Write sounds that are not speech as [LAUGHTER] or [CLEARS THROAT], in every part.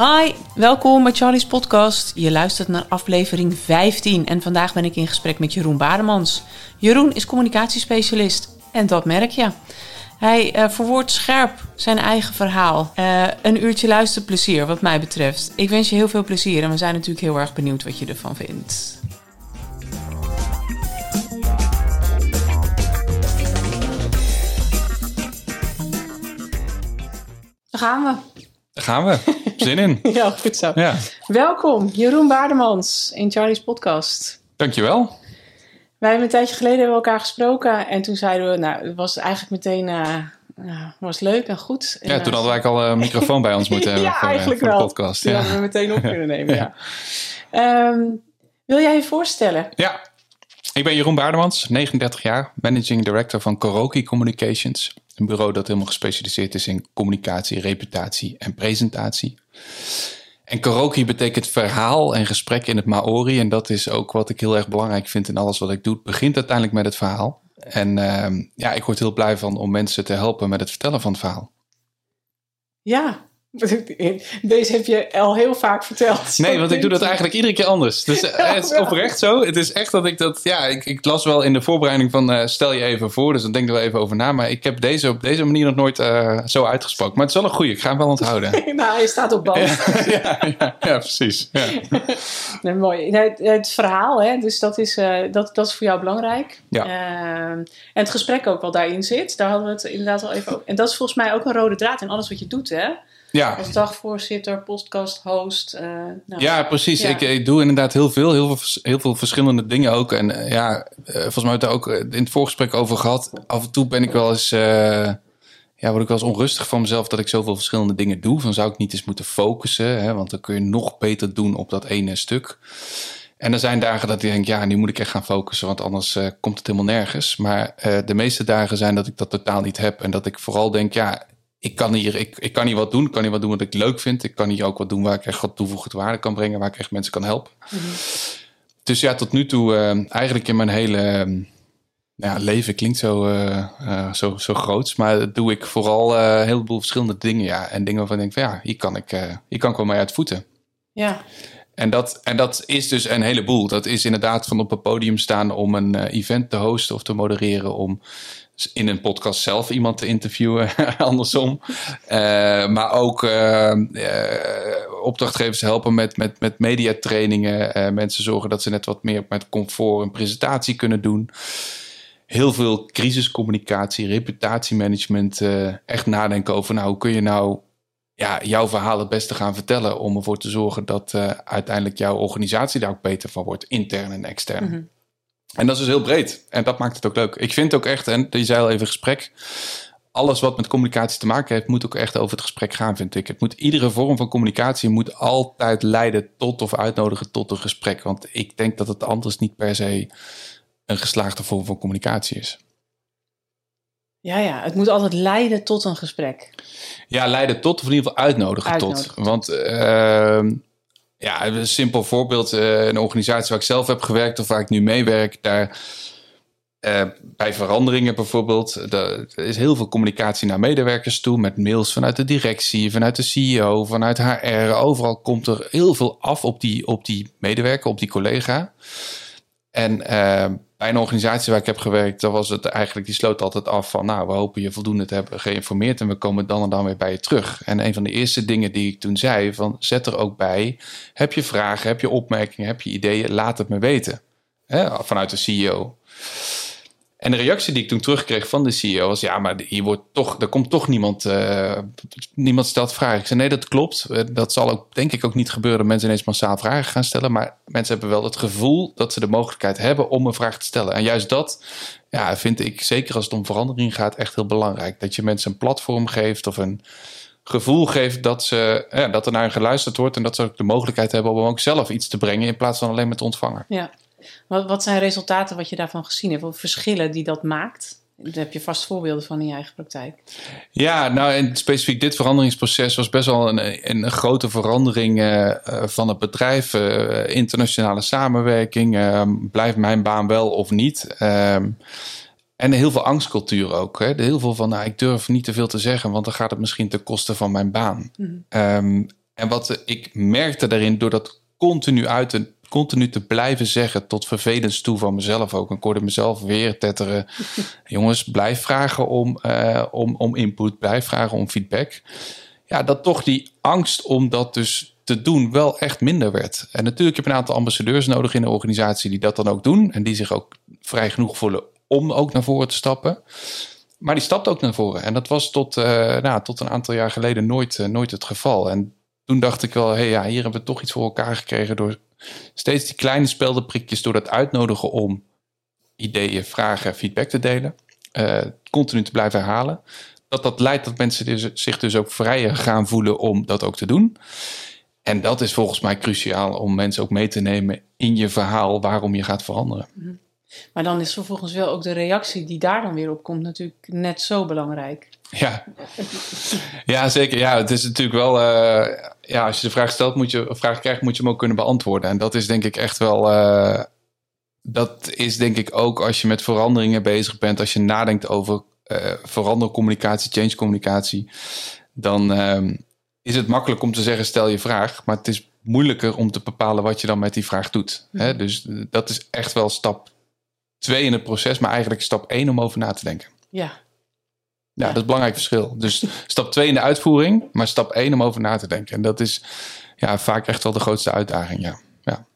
Hi, welkom bij Charlie's podcast. Je luistert naar aflevering 15 en vandaag ben ik in gesprek met Jeroen Bademans. Jeroen is communicatiespecialist en dat merk je. Hij uh, verwoordt scherp zijn eigen verhaal. Uh, een uurtje luisterplezier wat mij betreft. Ik wens je heel veel plezier en we zijn natuurlijk heel erg benieuwd wat je ervan vindt. Daar gaan we. Daar gaan we. Zin in. [LAUGHS] ja, goed zo. Ja. Welkom, Jeroen Baardemans in Charlie's podcast. Dankjewel. Wij hebben een tijdje geleden hebben elkaar gesproken en toen zeiden we, nou, het was eigenlijk meteen uh, was leuk en goed. Ja, toen hadden wij al een microfoon bij ons [LAUGHS] moeten hebben ja, voor, eigenlijk voor de podcast. Die ja. hadden we meteen op kunnen nemen, [LAUGHS] ja. Um, wil jij je voorstellen? Ja, ik ben Jeroen Baardemans, 39 jaar, Managing Director van Koroki Communications. Een bureau dat helemaal gespecialiseerd is in communicatie, reputatie en presentatie. En Koroki betekent verhaal en gesprek in het Maori. En dat is ook wat ik heel erg belangrijk vind in alles wat ik doe. Het begint uiteindelijk met het verhaal. En uh, ja, ik word heel blij van om mensen te helpen met het vertellen van het verhaal. Ja, [LAUGHS] Deze heb je al heel vaak verteld. Nee, want ik doe dat eigenlijk iedere keer anders. Dus uh, [LAUGHS] het is oprecht zo. Het is echt dat ik dat. Ja, ik, ik las wel in de voorbereiding van. Uh, stel je even voor. Dus dan denk er wel even over na. Maar ik heb deze op deze manier nog nooit uh, zo uitgesproken. Maar het is wel een goede. Ik ga hem wel onthouden. [LAUGHS] nou, hij staat op band. ja, ja, ja, precies. Ja. nee, mooi. Het, het, verhaal, hè, dus dat is, dat, dat is voor jou belangrijk. Ja. en het gesprek ook wel daarin zit. Daar hadden we het inderdaad al even over. En dat is volgens mij ook een rode draad in alles wat je doet, hè? Ja. Als dagvoorzitter, podcast host. Uh, nou, ja, precies. Ik, ik, doe inderdaad heel veel, heel veel, heel veel verschillende dingen ook. En uh, ja, uh, volgens mij hebben we het ook in het voorgesprek over gehad. Af en toe ben ik wel eens, ja, word ik wel eens onrustig van mezelf dat ik zoveel verschillende dingen doe. Van zou ik niet eens moeten focussen, hè? want dan kun je nog beter doen op dat ene stuk. En er zijn dagen dat ik denk, ja, nu moet ik echt gaan focussen, want anders komt het helemaal nergens. Maar de meeste dagen zijn dat ik dat totaal niet heb. En dat ik vooral denk, ja, ik kan hier, ik, ik kan hier wat doen. Ik kan hier wat doen wat ik leuk vind. Ik kan hier ook wat doen waar ik echt wat toevoegde waarde kan brengen. Waar ik echt mensen kan helpen. Mm -hmm. Dus ja, tot nu toe uh, eigenlijk in mijn hele uh, ja, leven klinkt zo, uh, zo, zo groots. Maar doe ik vooral een heleboel verschillende dingen. Ja. En dingen waarvan ik denk van ja, hier kan ik, hier kan ik wel mee uit voeten. Ja. En dat, en dat is dus een heleboel. Dat is inderdaad van op een podium staan om een event te hosten of te modereren. Om in een podcast zelf iemand te interviewen, [LAUGHS] andersom. Uh, maar ook uh, uh, opdrachtgevers helpen met, met, met mediatrainingen. mensen zorgen dat ze net wat meer met comfort een presentatie kunnen doen. Heel veel crisiscommunicatie, reputatiemanagement. echt nadenken over nou, hoe kun je nou ja, jouw verhaal het beste gaan vertellen. Om ervoor te zorgen dat uiteindelijk jouw organisatie daar ook beter van wordt, intern en extern. -hmm. En dat is dus heel breed. En dat maakt het ook leuk. Ik vind ook echt, en je zei al even gesprek. Alles wat met communicatie te maken heeft, moet ook echt over het gesprek gaan, vind ik. Het moet, iedere vorm van communicatie moet altijd leiden tot of uitnodigen tot een gesprek. Want ik denk dat het anders niet per se een geslaagde vorm van communicatie is. Ja, ja, het moet altijd leiden tot een gesprek. Ja, leiden tot, of in ieder geval uitnodigen, uitnodigen tot. Want uh, ja, een simpel voorbeeld. Uh, een organisatie waar ik zelf heb gewerkt of waar ik nu meewerk, daar uh, bij veranderingen bijvoorbeeld, er is heel veel communicatie naar medewerkers toe met mails vanuit de directie, vanuit de CEO, vanuit HR. Overal komt er heel veel af op die, op die medewerker, op die collega. En bij een organisatie waar ik heb gewerkt, dan was het eigenlijk, die sloot altijd af van, nou, we hopen je voldoende te hebben geïnformeerd en we komen dan en dan weer bij je terug. En een van de eerste dingen die ik toen zei, van zet er ook bij, heb je vragen, heb je opmerkingen, heb je ideeën, laat het me weten. Hè, vanuit de CEO. En de reactie die ik toen terugkreeg van de CEO was: ja, maar hier wordt toch, er komt toch niemand, uh, niemand stelt vragen. Ik zei: nee, dat klopt. Dat zal ook, denk ik, ook niet gebeuren mensen ineens massaal vragen gaan stellen. Maar mensen hebben wel het gevoel dat ze de mogelijkheid hebben om een vraag te stellen. En juist dat ja, vind ik, zeker als het om verandering gaat, echt heel belangrijk. Dat je mensen een platform geeft of een gevoel geeft dat, ze, ja, dat er naar hen geluisterd wordt en dat ze ook de mogelijkheid hebben om ook zelf iets te brengen in plaats van alleen met te ontvangen. Ja. Wat, wat zijn resultaten wat je daarvan gezien hebt? Wat verschillen die dat maakt? Daar heb je vast voorbeelden van in je eigen praktijk. Ja, nou en specifiek dit veranderingsproces was best wel een, een grote verandering uh, van het bedrijf. Uh, internationale samenwerking. Uh, blijft mijn baan wel of niet? Ehm, en heel veel angstcultuur ook. Hè? Heel veel van, nou, ik durf niet te veel te zeggen, want dan gaat het misschien ten koste van mijn baan. Mm. Um, en wat ik merkte daarin, door dat continu uit te, continu te blijven zeggen, tot vervelend toe van mezelf ook. En ik hoorde mezelf weer tetteren. [LAUGHS] Jongens, blijf vragen om, uh, om, om input, blijf vragen om feedback. Ja, dat toch die angst om dat dus te doen wel echt minder werd. En natuurlijk heb je een aantal ambassadeurs nodig in de organisatie die dat dan ook doen. En die zich ook vrij genoeg voelen om ook naar voren te stappen. Maar die stapt ook naar voren. En dat was tot, uh, nou, tot een aantal jaar geleden nooit, uh, nooit het geval. En toen dacht ik wel, hé, hey, ja, hier hebben we toch iets voor elkaar gekregen door steeds die kleine speldenprikjes, door dat uitnodigen om ideeën, vragen, feedback te delen, uh, continu te blijven herhalen. Dat dat leidt dat mensen dus, zich dus ook vrijer gaan voelen om dat ook te doen. En dat is volgens mij cruciaal om mensen ook mee te nemen in je verhaal waarom je gaat veranderen. Mhm. Maar dan is vervolgens wel ook de reactie die daar dan weer op komt natuurlijk net zo belangrijk. Ja, ja zeker. Ja, het is natuurlijk wel. Uh, ja, als je de vraag stelt, moet je, een vraag krijgt, moet je hem ook kunnen beantwoorden. En dat is denk ik echt wel. Uh, dat is denk ik ook als je met veranderingen bezig bent, als je nadenkt over uh, verandercommunicatie, change communicatie, dan uh, is het makkelijk om te zeggen: stel je vraag. Maar het is moeilijker om te bepalen wat je dan met die vraag doet. Hè? Mhm. Dus dat is echt wel stap twee in het proces, maar eigenlijk stap één om over na te denken. Ja. Ja, dat is een belangrijk verschil. Dus stap 2 in de uitvoering, maar stap 1 om over na te denken. En dat is ja, vaak echt wel de grootste uitdaging, ja. ja.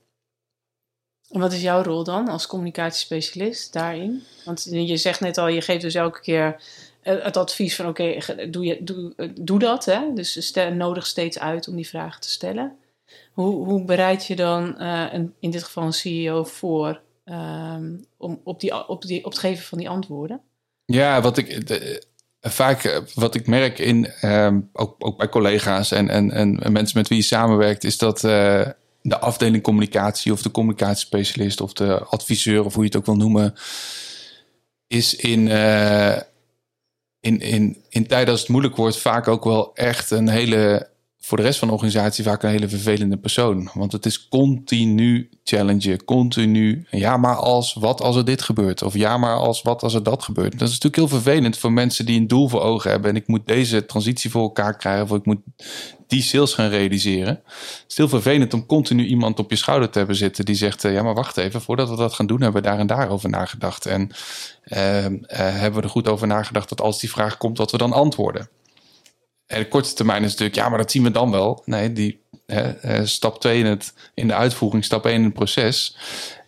En wat is jouw rol dan als communicatiespecialist daarin? Want je zegt net al, je geeft dus elke keer eh, het advies van oké, doe, je, doe, eh, doe dat. Hè? Dus stel, nodig steeds uit om die vragen te stellen. Hoe, hoe bereid je dan uh, een, in dit geval een CEO voor um, om op, die, op, die, op het geven van die antwoorden? Ja, wat ik vaak eh, wat ik merk in, ehm, ook, ook bij collega's en, en, en mensen met wie je samenwerkt, is dat uh, de afdeling communicatie of de communicatiespecialist of de adviseur of hoe je het ook wil noemen, is in, in, in, in tijden als het moeilijk wordt vaak ook wel echt een hele voor de rest van de organisatie vaak een hele vervelende persoon. Want het is continu challengen, continu. Ja, maar als wat als er dit gebeurt? Of ja, maar als wat als er dat gebeurt? Dat is natuurlijk heel vervelend voor mensen die een doel voor ogen hebben. En ik moet deze transitie voor elkaar krijgen. Of ik moet die sales gaan realiseren. Het is heel vervelend om continu iemand op je schouder te hebben zitten die zegt: Ja, maar wacht even, voordat we dat gaan doen, hebben we daar en daar over nagedacht. En uh, uh, hebben we er goed over nagedacht dat als die vraag komt, dat we dan antwoorden. En de korte termijn is natuurlijk, ja, maar dat zien we dan wel. Nee, die hè, stap 2 in, het, in de uitvoering, stap 1 in het proces.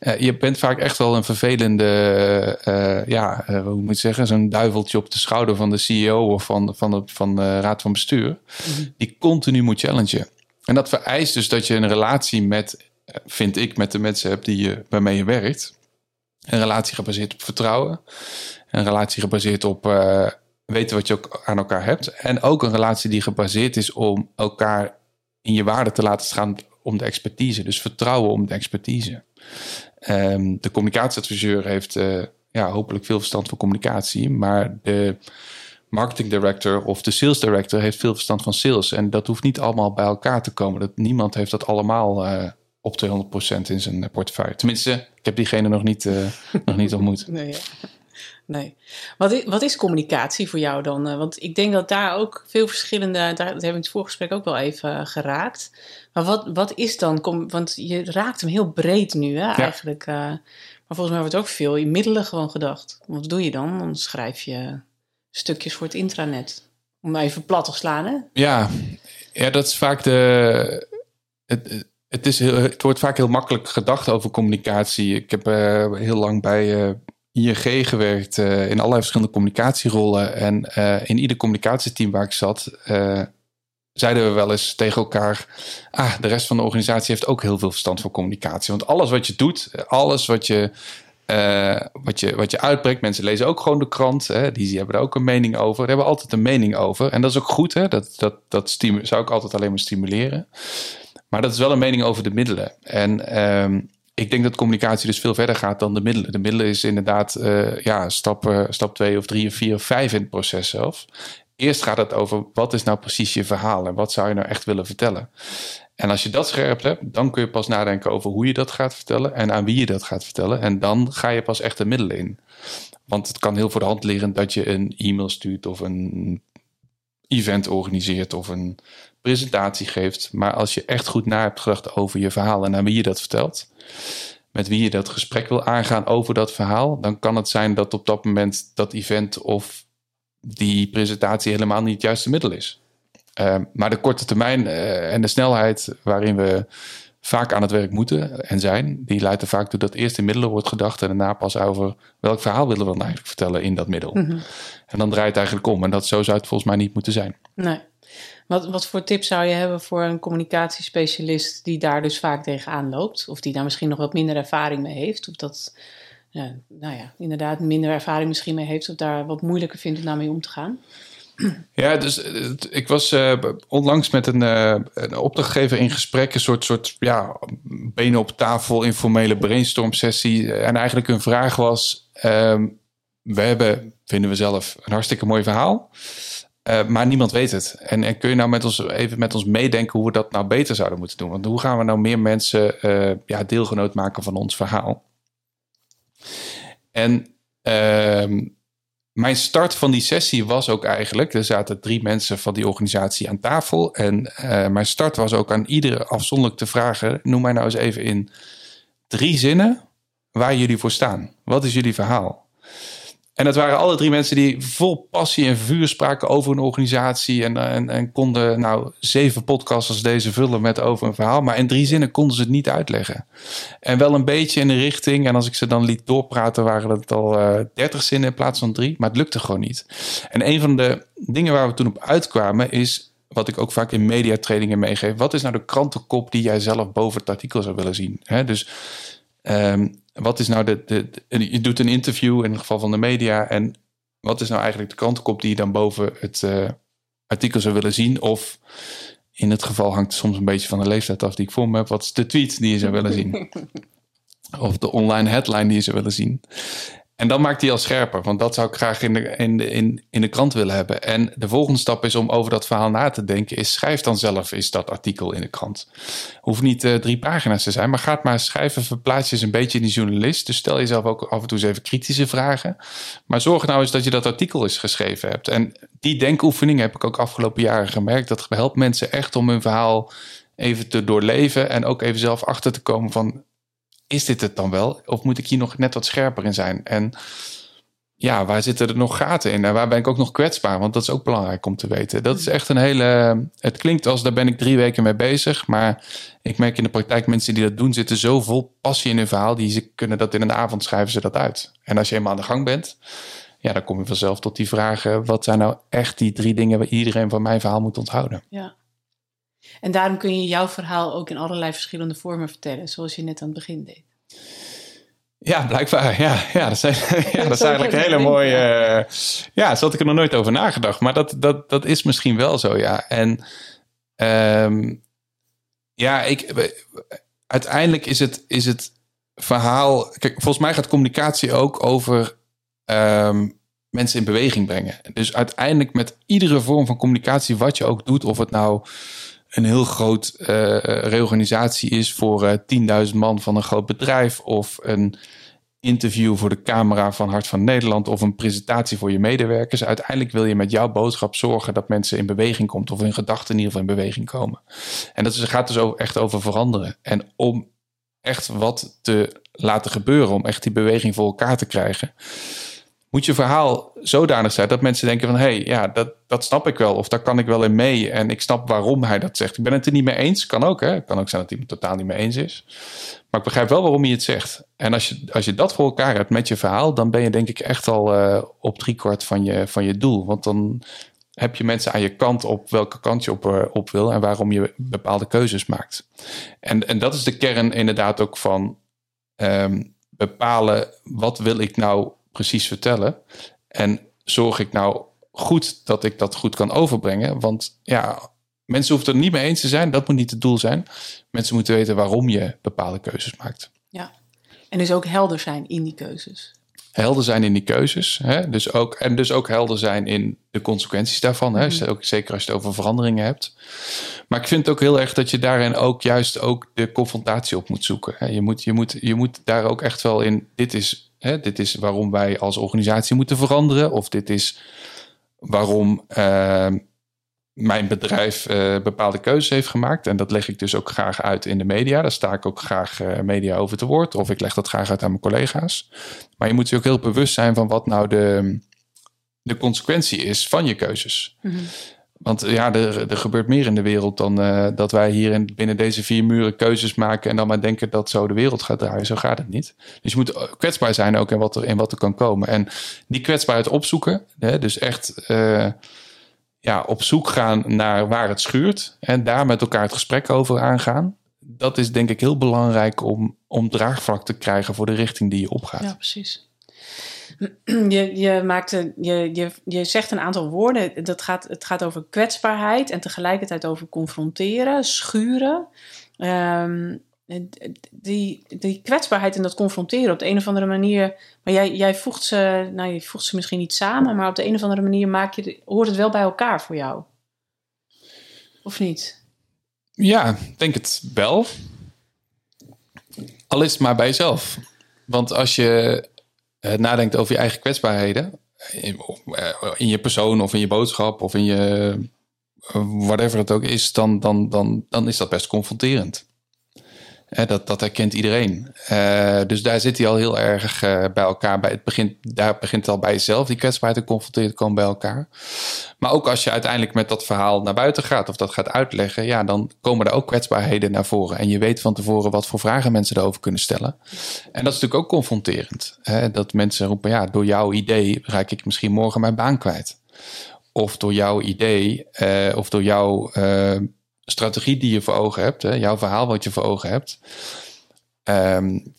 Uh, je bent vaak echt wel een vervelende, uh, ja, uh, hoe moet je zeggen, zo'n duiveltje op de schouder van de CEO of van, van, de, van de raad van bestuur, mhm. die continu moet challengen. En dat vereist dus dat je een relatie met, vind ik, met de mensen hebt die je, waarmee je werkt. Een relatie gebaseerd op vertrouwen. Een relatie gebaseerd op weten wat je ook aan elkaar hebt. En ook een relatie die gebaseerd is om elkaar in je waarde te laten gaan om de expertise. Dus vertrouwen om de expertise. Um, de communicatieadviseur heeft uh, ja, hopelijk veel verstand van communicatie, maar de marketing director of de sales director heeft veel verstand van sales. En dat hoeft niet allemaal bij elkaar te komen. Dat, niemand heeft dat allemaal uh, op 200% in zijn portefeuille. Tenminste, ik heb diegene nog niet, uh, nog niet ontmoet. [LAUGHS] Nee, nee. Wat is, wat is communicatie voor jou dan? Eh, want ik denk dat daar ook veel verschillende, daar, dat hebben we in het voorgesprek ook wel even eh, geraakt. Maar wat, wat is dan, want je raakt hem heel breed nu hè, eigenlijk. Uh, maar volgens mij wordt ook veel in middelen gewoon gedacht. Wat doe je dan? Dan schrijf je stukjes voor het intranet. Om even plat te slaan hè? Ja, ja dat is vaak de... Het, het, is heel, het wordt vaak heel makkelijk gedacht over communicatie. Ik heb heel lang bij ING gewerkt uh, in allerlei verschillende communicatierollen. En uh, in ieder communicatieteam waar ik zat, uh, zeiden we wel eens tegen elkaar: Ah, de rest van de organisatie heeft ook heel veel verstand van communicatie. Want alles wat je doet, alles wat je. wat, je, wat je uitbrengt, mensen lezen ook gewoon de krant. Hè, die, hebben er ook een mening over. Daar hebben altijd een mening over. En dat is ook goed. Hè, dat, dat, dat zou ik altijd alleen maar stimuleren. Maar dat is wel een mening over de middelen. En um, ik denk dat communicatie dus veel verder gaat dan de middelen. De middelen is inderdaad uh, ja, stap, uh, stap twee of drie of vier of vijf in het proces zelf. Eerst gaat het over wat is nou precies je verhaal en wat zou je nou echt willen vertellen. En als je dat scherp hebt, dan kun je pas nadenken over hoe je dat gaat vertellen en aan wie je dat gaat vertellen. En dan ga je pas echt de middelen in. Want het kan heel voor de hand liggen dat je een e-mail stuurt of een event organiseert of een presentatie geeft, maar als je echt goed na hebt gedacht over je verhaal en aan wie je dat vertelt, met wie je dat gesprek wil aangaan over dat verhaal, dan kan het zijn dat op dat moment dat event of die presentatie helemaal niet het juiste middel is. Uh, maar de korte termijn uh, en de snelheid waarin we vaak aan het werk moeten en zijn, die leidt er vaak toe dat eerst in middelen wordt gedacht en daarna pas over welk verhaal willen we dan eigenlijk vertellen in dat middel. Mm -hmm. En dan draait het eigenlijk om. En dat zo zou het volgens mij niet moeten zijn. Nee. Wat, wat voor tips zou je hebben voor een communicatiespecialist die daar dus vaak tegenaan loopt? Of die daar misschien nog wat minder ervaring mee heeft? Of dat, nou ja, inderdaad minder ervaring misschien mee heeft. Of daar wat moeilijker vindt om daarmee om te gaan? Ja, dus ik was uh, onlangs met een, uh, een, opdrachtgever in gesprek. Een soort, soort ja, benen op tafel, informele brainstorm sessie. En eigenlijk een vraag was... Um, we hebben, vinden we zelf, een hartstikke mooi verhaal. Uh, maar niemand weet het. En, en, kun je nou met ons even met ons meedenken hoe we dat nou beter zouden moeten doen? Want hoe gaan we nou meer mensen uh, ja, deelgenoot maken van ons verhaal? En uh, mijn start van die sessie was ook eigenlijk, er zaten drie mensen van die organisatie aan tafel. En uh, mijn start was ook aan iedere afzonderlijk te vragen, noem mij nou eens even in drie zinnen waar jullie voor staan. Wat is jullie verhaal? En dat waren alle drie mensen die vol passie en vuur spraken over een organisatie. En, en, en konden nou zeven podcasts als deze vullen met over een verhaal. Maar in drie zinnen konden ze het niet uitleggen. En wel een beetje in de richting. En als ik ze dan liet doorpraten, waren het al uh, dertig zinnen in plaats van drie. Maar het lukte gewoon niet. En een van de dingen waar we toen op uitkwamen is. Wat ik ook vaak in mediatrainingen meegeef. Wat is nou de krantenkop die jij zelf boven het artikel zou willen zien? Dus um, wat is nou de, de, Je doet een interview in het geval van de media. En wat is nou eigenlijk de krantenkop die je dan boven het uh, artikel zou willen zien? Of in het geval hangt het soms een beetje van de leeftijd af die ik voor me heb. Wat is de tweet die je zou willen zien? [LAUGHS] of de online headline die je zou willen zien? En dan maakt hij al scherper, want dat zou ik graag in de, in, in, in de krant willen hebben. En de volgende stap is om over dat verhaal na te denken, is schrijf dan zelf is dat artikel in de krant. Hoeft niet uh, drie pagina's te zijn, maar ga maar schrijven, verplaats je eens een beetje in die journalist. Dus stel jezelf ook af en toe eens even kritische vragen. Maar zorg nou eens dat je dat artikel eens geschreven hebt. En die denkoefening heb ik ook afgelopen jaren gemerkt. Dat helpt mensen echt om hun verhaal even te doorleven en ook even zelf achter te komen van is dit het dan wel? Of moet ik hier nog net wat scherper in zijn? En ja, waar zitten er nog gaten in? En waar ben ik ook nog kwetsbaar? Want dat is ook belangrijk om te weten. Dat is echt een hele. Het klinkt als daar ben ik drie weken mee bezig. Maar ik merk in de praktijk mensen die dat doen, zitten zo vol passie in hun verhaal. Die ze kunnen dat in een avond schrijven ze dat uit. En als je eenmaal aan de gang bent, ja, dan kom je vanzelf tot die vragen. Wat zijn nou echt die drie dingen waar iedereen van mijn verhaal moet onthouden? Ja. En daarom kun je jouw verhaal ook in allerlei verschillende vormen vertellen, zoals je net aan het begin deed. Ja, blijkbaar. Ja, ja, dat, is, [LAUGHS] ja, [LAUGHS] dat is eigenlijk een hele mooie. Uh, ja, zo had ik er nog nooit over nagedacht. Maar dat, dat, dat is misschien wel zo, ja. En um, ja, ik, uiteindelijk is het, is het verhaal. Kijk, volgens mij gaat communicatie ook over um, mensen in beweging brengen. Dus uiteindelijk met iedere vorm van communicatie, wat je ook doet, of het nou een heel groot uh, reorganisatie is voor uh, 10.000 man van een groot bedrijf. Of een interview voor de camera van Hart van Nederland. Of een presentatie voor je medewerkers. Uiteindelijk wil je met jouw boodschap zorgen dat mensen in beweging komen. Of hun gedachten in ieder geval in beweging komen. En dat gaat dus ook echt over veranderen. En om echt wat te laten gebeuren. Om echt die beweging voor elkaar te krijgen moet je verhaal zodanig zijn dat mensen denken van... hé, hey, ja, dat, dat snap ik wel of daar kan ik wel in mee... en ik snap waarom hij dat zegt. Ik ben het er niet mee eens, kan ook. Hè? Het kan ook zijn dat hij het totaal niet mee eens is. Maar ik begrijp wel waarom hij het zegt. En als je, als je dat voor elkaar hebt met je verhaal... dan ben je denk ik echt al uh, op driekwart van je, van je doel. Want dan heb je mensen aan je kant op welke kant je op, uh, op wil... en waarom je bepaalde keuzes maakt. En, en dat is de kern inderdaad ook van... Um, bepalen wat wil ik nou precies vertellen? En zorg ik nou goed dat ik dat goed kan overbrengen? Want ja, mensen hoeven het er niet mee eens te zijn. Dat moet niet het doel zijn. Mensen moeten weten waarom je bepaalde keuzes maakt. Ja, en dus ook helder zijn in die keuzes. Helder zijn in die keuzes. Hè? Dus ook, en dus ook helder zijn in de consequenties daarvan. Hè? Mm. Ook, zeker als je het over veranderingen hebt. Maar ik vind ook heel erg dat je daarin ook juist ook de confrontatie op moet zoeken. Hè? Je, moet, je, moet, je moet daar ook echt wel in. Dit is Hè, dit is waarom wij als organisatie moeten veranderen. Of dit is waarom uh, mijn bedrijf uh, bepaalde keuzes heeft gemaakt. En dat leg ik dus ook graag uit in de media. Daar sta ik ook graag uh, media over te woord. Of ik leg dat graag uit aan mijn collega's. Maar je moet je ook heel bewust zijn van wat nou de, de consequentie is van je keuzes. Mhm. Want ja, er, er gebeurt meer in de wereld dan uh, dat wij hier in, binnen deze vier muren keuzes maken en dan maar denken dat zo de wereld gaat draaien. Zo gaat het niet. Dus je moet kwetsbaar zijn ook in wat er, in wat er kan komen. En die kwetsbaarheid opzoeken, hè, dus echt uh, ja, op zoek gaan naar waar het schuurt en daar met elkaar het gesprek over aangaan. Dat is denk ik heel belangrijk om, om draagvlak te krijgen voor de richting die je opgaat. Ja, precies. [CLEARS THROAT] Je, je, maakt je, je, je zegt een aantal woorden. Dat gaat, het gaat over kwetsbaarheid en tegelijkertijd over confronteren, schuren. Um, die, die kwetsbaarheid en dat confronteren op de een of andere manier. Maar jij, jij voegt ze, nou, je voegt ze misschien niet samen, maar op de een of andere manier maak je, hoort het wel bij elkaar voor jou. Of niet? Ja, denk het wel. Al is maar bij jezelf. Want als je nadenkt over je eigen kwetsbaarheden, in, eh, in, je persoon of in je boodschap of in je uh, whatever het ook is, dan, dan, dan, dan is dat best confronterend dat, dat herkent iedereen. Uh, dus daar zit hij al heel erg uh, bij elkaar. Bij het begint, daar begint het al bij jezelf, die kwetsbaarheid te confronteren komen bij elkaar. Maar ook als je uiteindelijk met dat verhaal naar buiten gaat of dat gaat uitleggen, ja, dan komen er ook kwetsbaarheden naar voren. En je weet van tevoren wat voor vragen mensen erover kunnen stellen. En dat is natuurlijk ook confronterend. Hè? Dat mensen roepen, ja, door jouw idee raak ik misschien morgen mijn baan kwijt. Of door jouw idee, uh, of door jouw strategie die je voor ogen hebt, hè, jouw verhaal wat je voor ogen hebt, um,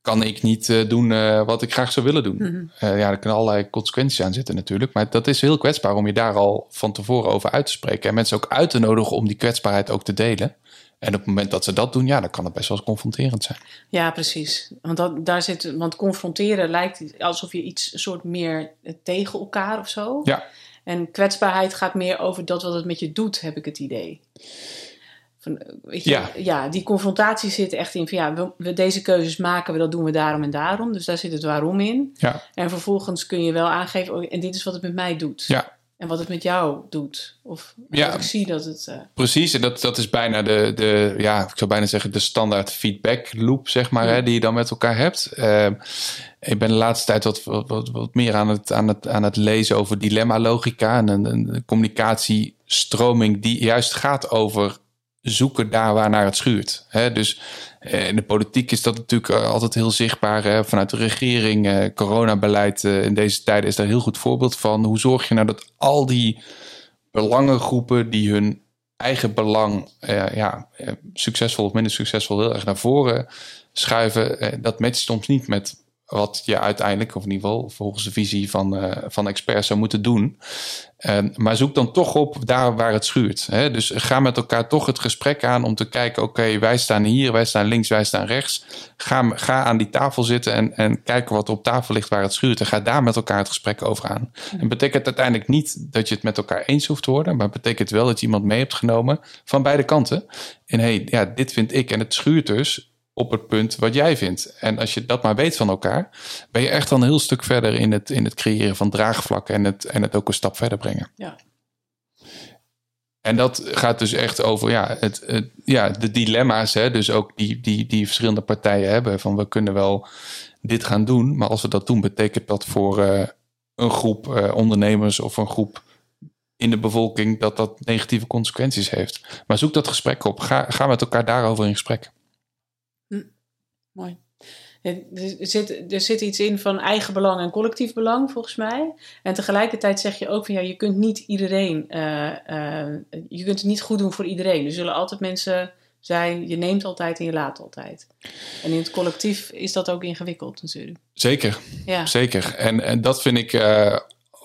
kan ik niet uh, doen uh, wat ik graag zou willen doen. Mm -hmm. uh, ja, er kunnen allerlei consequenties aan zitten natuurlijk. Maar dat is heel kwetsbaar om je daar al van tevoren over uit te spreken. En mensen ook uit te nodigen om die kwetsbaarheid ook te delen. En op het moment dat ze dat doen, ja, dan kan het best wel confronterend zijn. Ja, precies. Want dat, daar zit, want confronteren lijkt alsof je iets soort meer tegen elkaar of zo. Ja. En kwetsbaarheid gaat meer over dat wat het met je doet, heb ik het idee. Van, weet je, ja. ja, die confrontatie zit echt in van ja, we, we, deze keuzes maken we, dat doen we daarom en daarom. Dus daar zit het waarom in. Ja. En vervolgens kun je wel aangeven, oh, en dit is wat het met mij doet. Ja. En wat het met jou doet. Of ja, ik zie dat het. Uh... Precies, en dat, dat is bijna de, de, ja, ik zou bijna zeggen, de standaard feedback loop, zeg maar, hè, die je dan met elkaar hebt. Uh, ik ben de laatste tijd wat, wat, wat, meer aan het, aan, het, aan het lezen over dilemma-logica en een, een communicatiestroming die juist gaat over zoeken daar waar naar het schuurt. Dus eh, in de politiek is dat natuurlijk eh, altijd heel zichtbaar. Vanuit de regering, eh, coronabeleid in deze tijden is daar een heel goed voorbeeld van. Hoe zorg je nou dat al die belangengroepen die hun eigen belang ja, succesvol of minder succesvol heel erg naar voren schuiven, dat matcht soms niet met wat je uiteindelijk, of in ieder geval volgens de visie van, uh, van experts zou moeten doen. Uh, maar zoek dan toch op daar waar het schuurt. Hè? Dus ga met elkaar toch het gesprek aan om te kijken: oké, wij staan hier, wij staan links, wij staan rechts. Ga, ga aan die tafel zitten en, en kijken wat er op tafel ligt waar het schuurt. En ga daar met elkaar het gesprek over aan. En betekent uiteindelijk niet dat je het met elkaar eens hoeft te worden, maar betekent wel dat je iemand mee hebt genomen van beide kanten. En hé, hey, ja, dit vind ik en het schuurt dus op het punt wat jij vindt. En als je dat maar weet van elkaar, ben je echt dan een heel stuk verder in het, in het creëren van draagvlakken en het, en het ook een stap verder brengen. Ja. En dat gaat dus echt over ja, het, het, ja, de dilemma's, hè, dus ook die, die, die verschillende partijen hebben. Van we kunnen wel dit gaan doen, maar als we dat doen, betekent dat voor uh, een groep uh, ondernemers of een groep in de bevolking dat dat negatieve consequenties heeft. Maar zoek dat gesprek op. Ga, ga met elkaar daarover in gesprek. Mooi. Er zit, er zit iets in van eigen belang en collectief belang, volgens mij. En tegelijkertijd zeg je ook van ja, je kunt niet iedereen, uh, uh, je kunt het niet goed doen voor iedereen. Er zullen altijd mensen zijn, je neemt altijd en je laat altijd. En in het collectief is dat ook ingewikkeld natuurlijk. Zeker, ja. zeker. En, en dat vind ik, uh,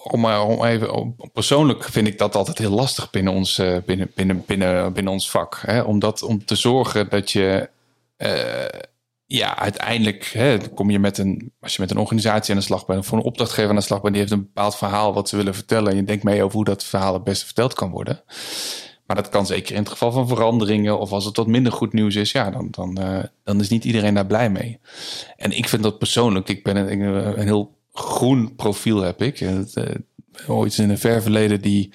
om, om even, om, persoonlijk vind ik dat altijd heel lastig binnen ons, binnen, binnen, binnen, binnen ons vak. Hè? Om, dat, om te zorgen dat je ja, uiteindelijk hè, kom je met een, als je met een organisatie aan de slag bent, voor een opdrachtgever aan de slag bent, die heeft een bepaald verhaal wat ze willen vertellen. En je denkt mee over hoe dat verhaal het beste verteld kan worden. Maar dat kan zeker in het geval van veranderingen of als het wat minder goed nieuws is, ja, dan, dan, uh, dan is niet iedereen daar blij mee. En ik vind dat persoonlijk, ik ben een, een heel groen profiel heb ik. Uh, ooit in een ver verleden die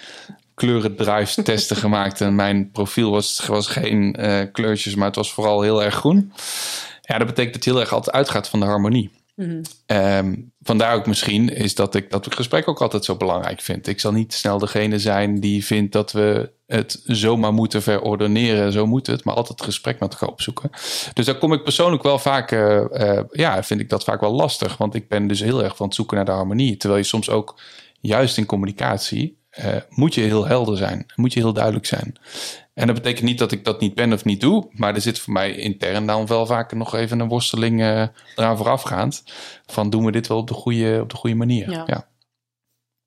drives testen [LAUGHS] gemaakt. En mijn profiel was, was geen kleurtjes, maar het was vooral heel erg groen. Ja, dat betekent dat het heel erg altijd uitgaat van de harmonie. Mm vandaar ook misschien is dat ik dat gesprek ook altijd zo belangrijk vind. Ik zal niet snel degene zijn die vindt dat we het zomaar moeten verordeneren. Zo moet het, maar altijd het gesprek met elkaar opzoeken. Dus daar kom ik persoonlijk wel vaak, uh, ja, vind ik dat vaak wel lastig. Want ik ben dus heel erg van het zoeken naar de harmonie. Terwijl je soms ook, juist in communicatie, uh, moet je heel helder zijn. Moet je heel duidelijk zijn. En dat betekent niet dat ik dat niet ben of niet doe. Maar er zit voor mij intern dan wel vaak nog even een worsteling uh, eraan voorafgaand. Van doen we dit wel op de goede, op de goede manier. Ja.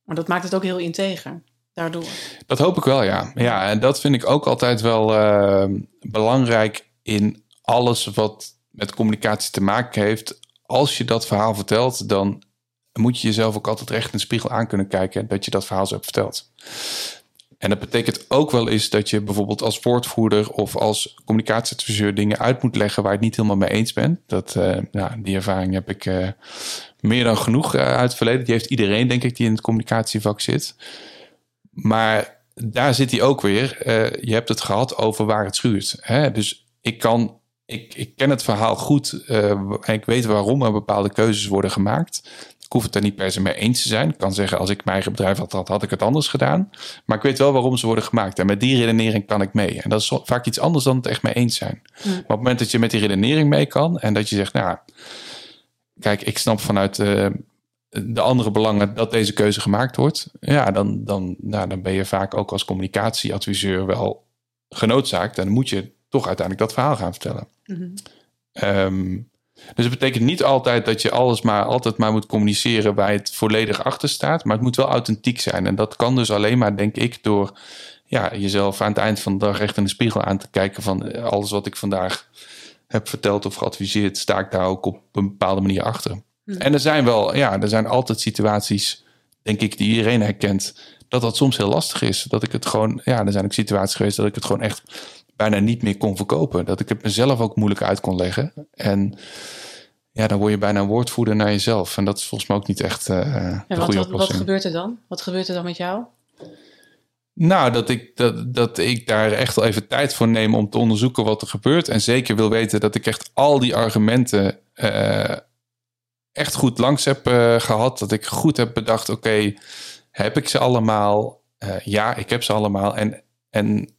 Maar dat maakt het ook heel integer daardoor. Dat hoop ik wel, ja. Ja, en dat vind ik ook altijd wel uh, belangrijk in alles wat met communicatie te maken heeft. Als je dat verhaal vertelt, dan moet je jezelf ook altijd recht in de spiegel aan kunnen kijken dat je dat verhaal zo hebt verteld. En dat betekent ook wel eens dat je bijvoorbeeld als woordvoerder of als communicatieadviseur dingen uit moet leggen waar je het niet helemaal mee eens bent. Dat, uh, ja, die ervaring heb ik uh, meer dan genoeg uh, uit het verleden. Die heeft iedereen, denk ik, die in het communicatievak zit. Maar daar zit hij ook weer. je hebt het gehad over waar het schuurt. Hè? Dus ik kan ik, ik, ken het verhaal goed en ik weet waarom er bepaalde keuzes worden gemaakt. Ik hoef het er niet per se mee eens te zijn. Ik kan zeggen, als ik mijn eigen bedrijf had, had, had ik het anders gedaan. Maar ik weet wel waarom ze worden gemaakt. En met die redenering kan ik mee. En dat is vaak iets anders dan het echt mee eens zijn. Maar op het moment dat je met die redenering mee kan en dat je zegt, nou, kijk, ik snap vanuit uh, de andere belangen dat deze keuze gemaakt wordt. Ja, dan, dan, nou, dan ben je vaak ook als communicatieadviseur wel genoodzaakt. En dan moet je toch uiteindelijk dat verhaal gaan vertellen. Mm dus het betekent niet altijd dat je alles maar altijd maar moet communiceren waar het volledig achter staat. Maar het moet wel authentiek zijn. En dat kan dus alleen maar, denk ik, door ja, jezelf aan het eind van de dag echt in de spiegel aan te kijken van eh, alles wat ik vandaag heb verteld of geadviseerd, sta ik daar ook op een bepaalde manier achter. Hm. En er zijn wel, ja, er zijn altijd situaties, denk ik, die iedereen herkent, dat dat soms heel lastig is. Dat ik het gewoon, ja, er zijn ook situaties geweest dat ik het gewoon echt bijna niet meer kon verkopen. Dat ik het mezelf ook moeilijk uit kon leggen. En ja, dan word je bijna een woordvoerder naar jezelf. En dat is volgens mij ook niet echt uh, de goede wat, Wat gebeurt er dan? Wat gebeurt er dan met jou? Nou, dat ik, dat, dat ik daar echt wel even tijd voor neem om te onderzoeken wat er gebeurt. En zeker wil weten dat ik echt al die argumenten uh, echt goed langs heb uh, gehad. Dat ik goed heb bedacht, oké, heb ik ze allemaal? ja, ik heb ze allemaal. En, en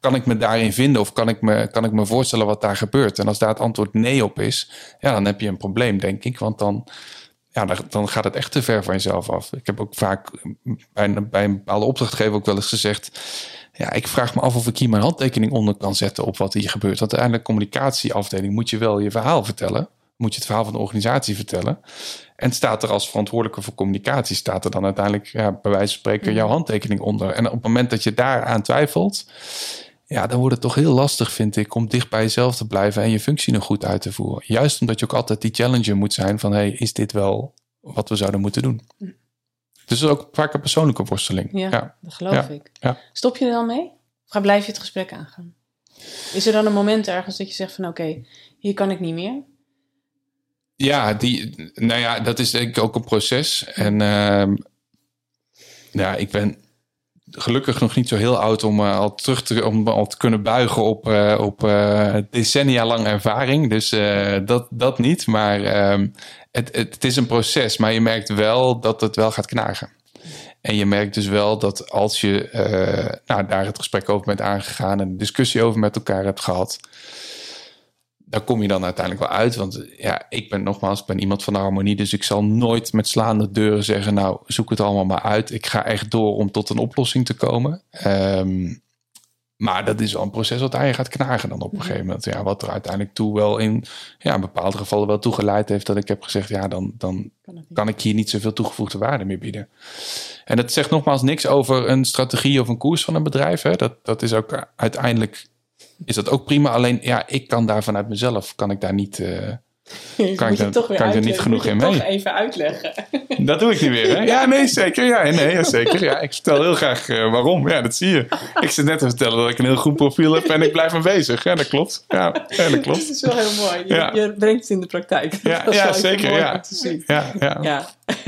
kan ik me daarin vinden of kan ik, me, kan ik me voorstellen wat daar gebeurt? En als daar het antwoord nee op is, ja, dan heb je een probleem, denk ik. Want dan, ja, dan gaat het echt te ver van jezelf af. Ik heb ook vaak bij een, bij een bepaalde opdrachtgever ook wel eens gezegd... ja, ik vraag me af of ik hier mijn handtekening onder kan zetten op wat hier gebeurt. Want uiteindelijk communicatieafdeling moet je wel je verhaal vertellen. Moet je het verhaal van de organisatie vertellen. En staat er als verantwoordelijke voor communicatie, staat er dan uiteindelijk ja, bij wijze van spreken jouw mm. handtekening onder. En op het moment dat je daaraan twijfelt, ja, dan wordt het toch heel lastig, vind ik, om dicht bij jezelf te blijven en je functie nog goed uit te voeren. Juist omdat je ook altijd die challenger moet zijn van, hey, is dit wel wat we zouden moeten doen? Mm. Dus dat is ook vaak een persoonlijke worsteling. Ja, dat geloof ik. Ja. Stop je er dan mee? Of blijf je het gesprek aangaan? Is er dan een moment ergens dat je zegt van, oké, hier kan ik niet meer? Ja, die, nou ja, dat is denk ik ook een proces. En uh, ja, ik ben gelukkig nog niet zo heel oud om uh, al terug te, om al te kunnen buigen op, uh, op uh, decennia lang ervaring. Dus dat, dat niet. Maar ehm, het, het, het, is een proces. Maar je merkt wel dat het wel gaat knagen. En je merkt dus wel dat als je nou, daar het gesprek over bent aangegaan en een discussie over met elkaar hebt gehad daar kom je dan uiteindelijk wel uit. Want ja, ik ben nogmaals, ik ben iemand van de harmonie. Dus ik zal nooit met slaande deuren zeggen: Nou, zoek het allemaal maar uit. Ik ga echt door om tot een oplossing te komen. Ehm, maar dat is wel een proces wat aan je gaat knagen dan op een gegeven moment. Ja, wat er uiteindelijk toe wel in ja, bepaalde gevallen wel toegeleid heeft dat ik heb gezegd: ja, dan, dan kan ik hier niet zoveel toegevoegde waarde meer bieden. En dat zegt nogmaals niks over een strategie of een koers van een bedrijf. Hè. Dat, dat is ook uiteindelijk is dat ook prima. Alleen ja, ik kan daar vanuit mezelf, kan ik daar niet... [LAUGHS] Uh, kan ik, toch kan ik er niet genoeg in mee. toch even uitleggen. [LAUGHS] Dat doe ik niet meer, hè? Ja, nee, zeker. Ja, nee, zeker. Ja, ik vertel heel graag uh, waarom. Ja, dat zie je. Ik zit net te vertellen dat ik een heel goed profiel heb en ik blijf aanwezig. Ja, dat klopt. Ja, ja dat klopt. Dat is wel heel mooi. Je, ja. je brengt het in de praktijk. Ja, ja zeker. Ja. Ja, ja. ja. [LAUGHS]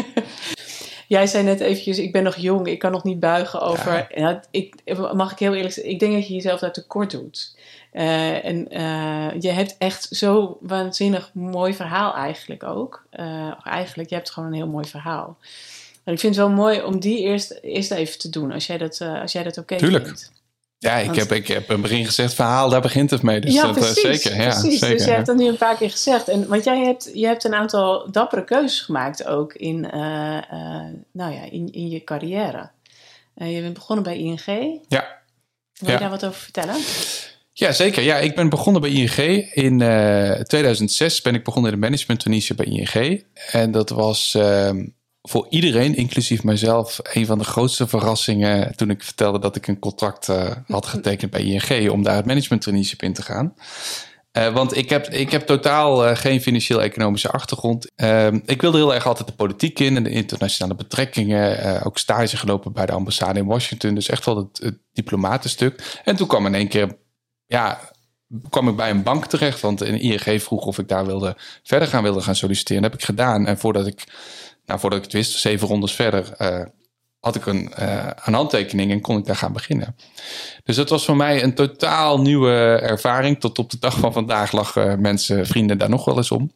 Jij zei net eventjes, ik ben nog jong, ik kan nog niet buigen over... Ja. ik, mag ik heel eerlijk zeggen, ik denk dat je jezelf daar tekort doet. Uh, en uh, je hebt echt zo waanzinnig mooi verhaal eigenlijk ook. Uh, eigenlijk, je hebt gewoon een heel mooi verhaal. En ik vind het wel mooi om die eerst, eerst even te doen, als jij dat, als jij dat oké okay Tuurlijk. vindt. Ja, ik, heb, ik heb een begin gezegd, verhaal, daar begint het mee. Dus ja, dat, precies, zeker. Ja, precies. Zeker, dus je hebt dat nu een paar keer gezegd. En, want jij hebt, je hebt een aantal dappere keuzes gemaakt ook in, nou ja, in, in je carrière. je bent begonnen bij ING. Ja. Wil je daar wat over vertellen? Ja, zeker. Ja, ik ben begonnen bij ING. In uh, eh, 2006 ben ik begonnen in de management bij ING. En dat was uh, voor iedereen, inclusief mijzelf, een van de grootste verrassingen toen ik vertelde dat ik een contract uh, had getekend bij ING om daar het management in te gaan. Uh, want ik heb, ik heb totaal geen financieel-economische achtergrond. Ehm, ik wilde heel erg altijd de politiek in en de internationale betrekkingen. ook stage gelopen bij de ambassade in Washington. Dus echt wel het, het diplomatenstuk. En toen kwam in één keer ja, kwam ik bij een bank terecht. Want een ING vroeg of ik daar wilde verder gaan wilde gaan solliciteren. Dat heb ik gedaan. En voordat ik, nou, voordat ik het wist, zeven rondes verder, uh, had ik een, uh, een handtekening en kon ik daar gaan beginnen. Dus dat was voor mij een totaal nieuwe ervaring. Tot op de dag van vandaag lachen mensen, vrienden daar nog wel eens om.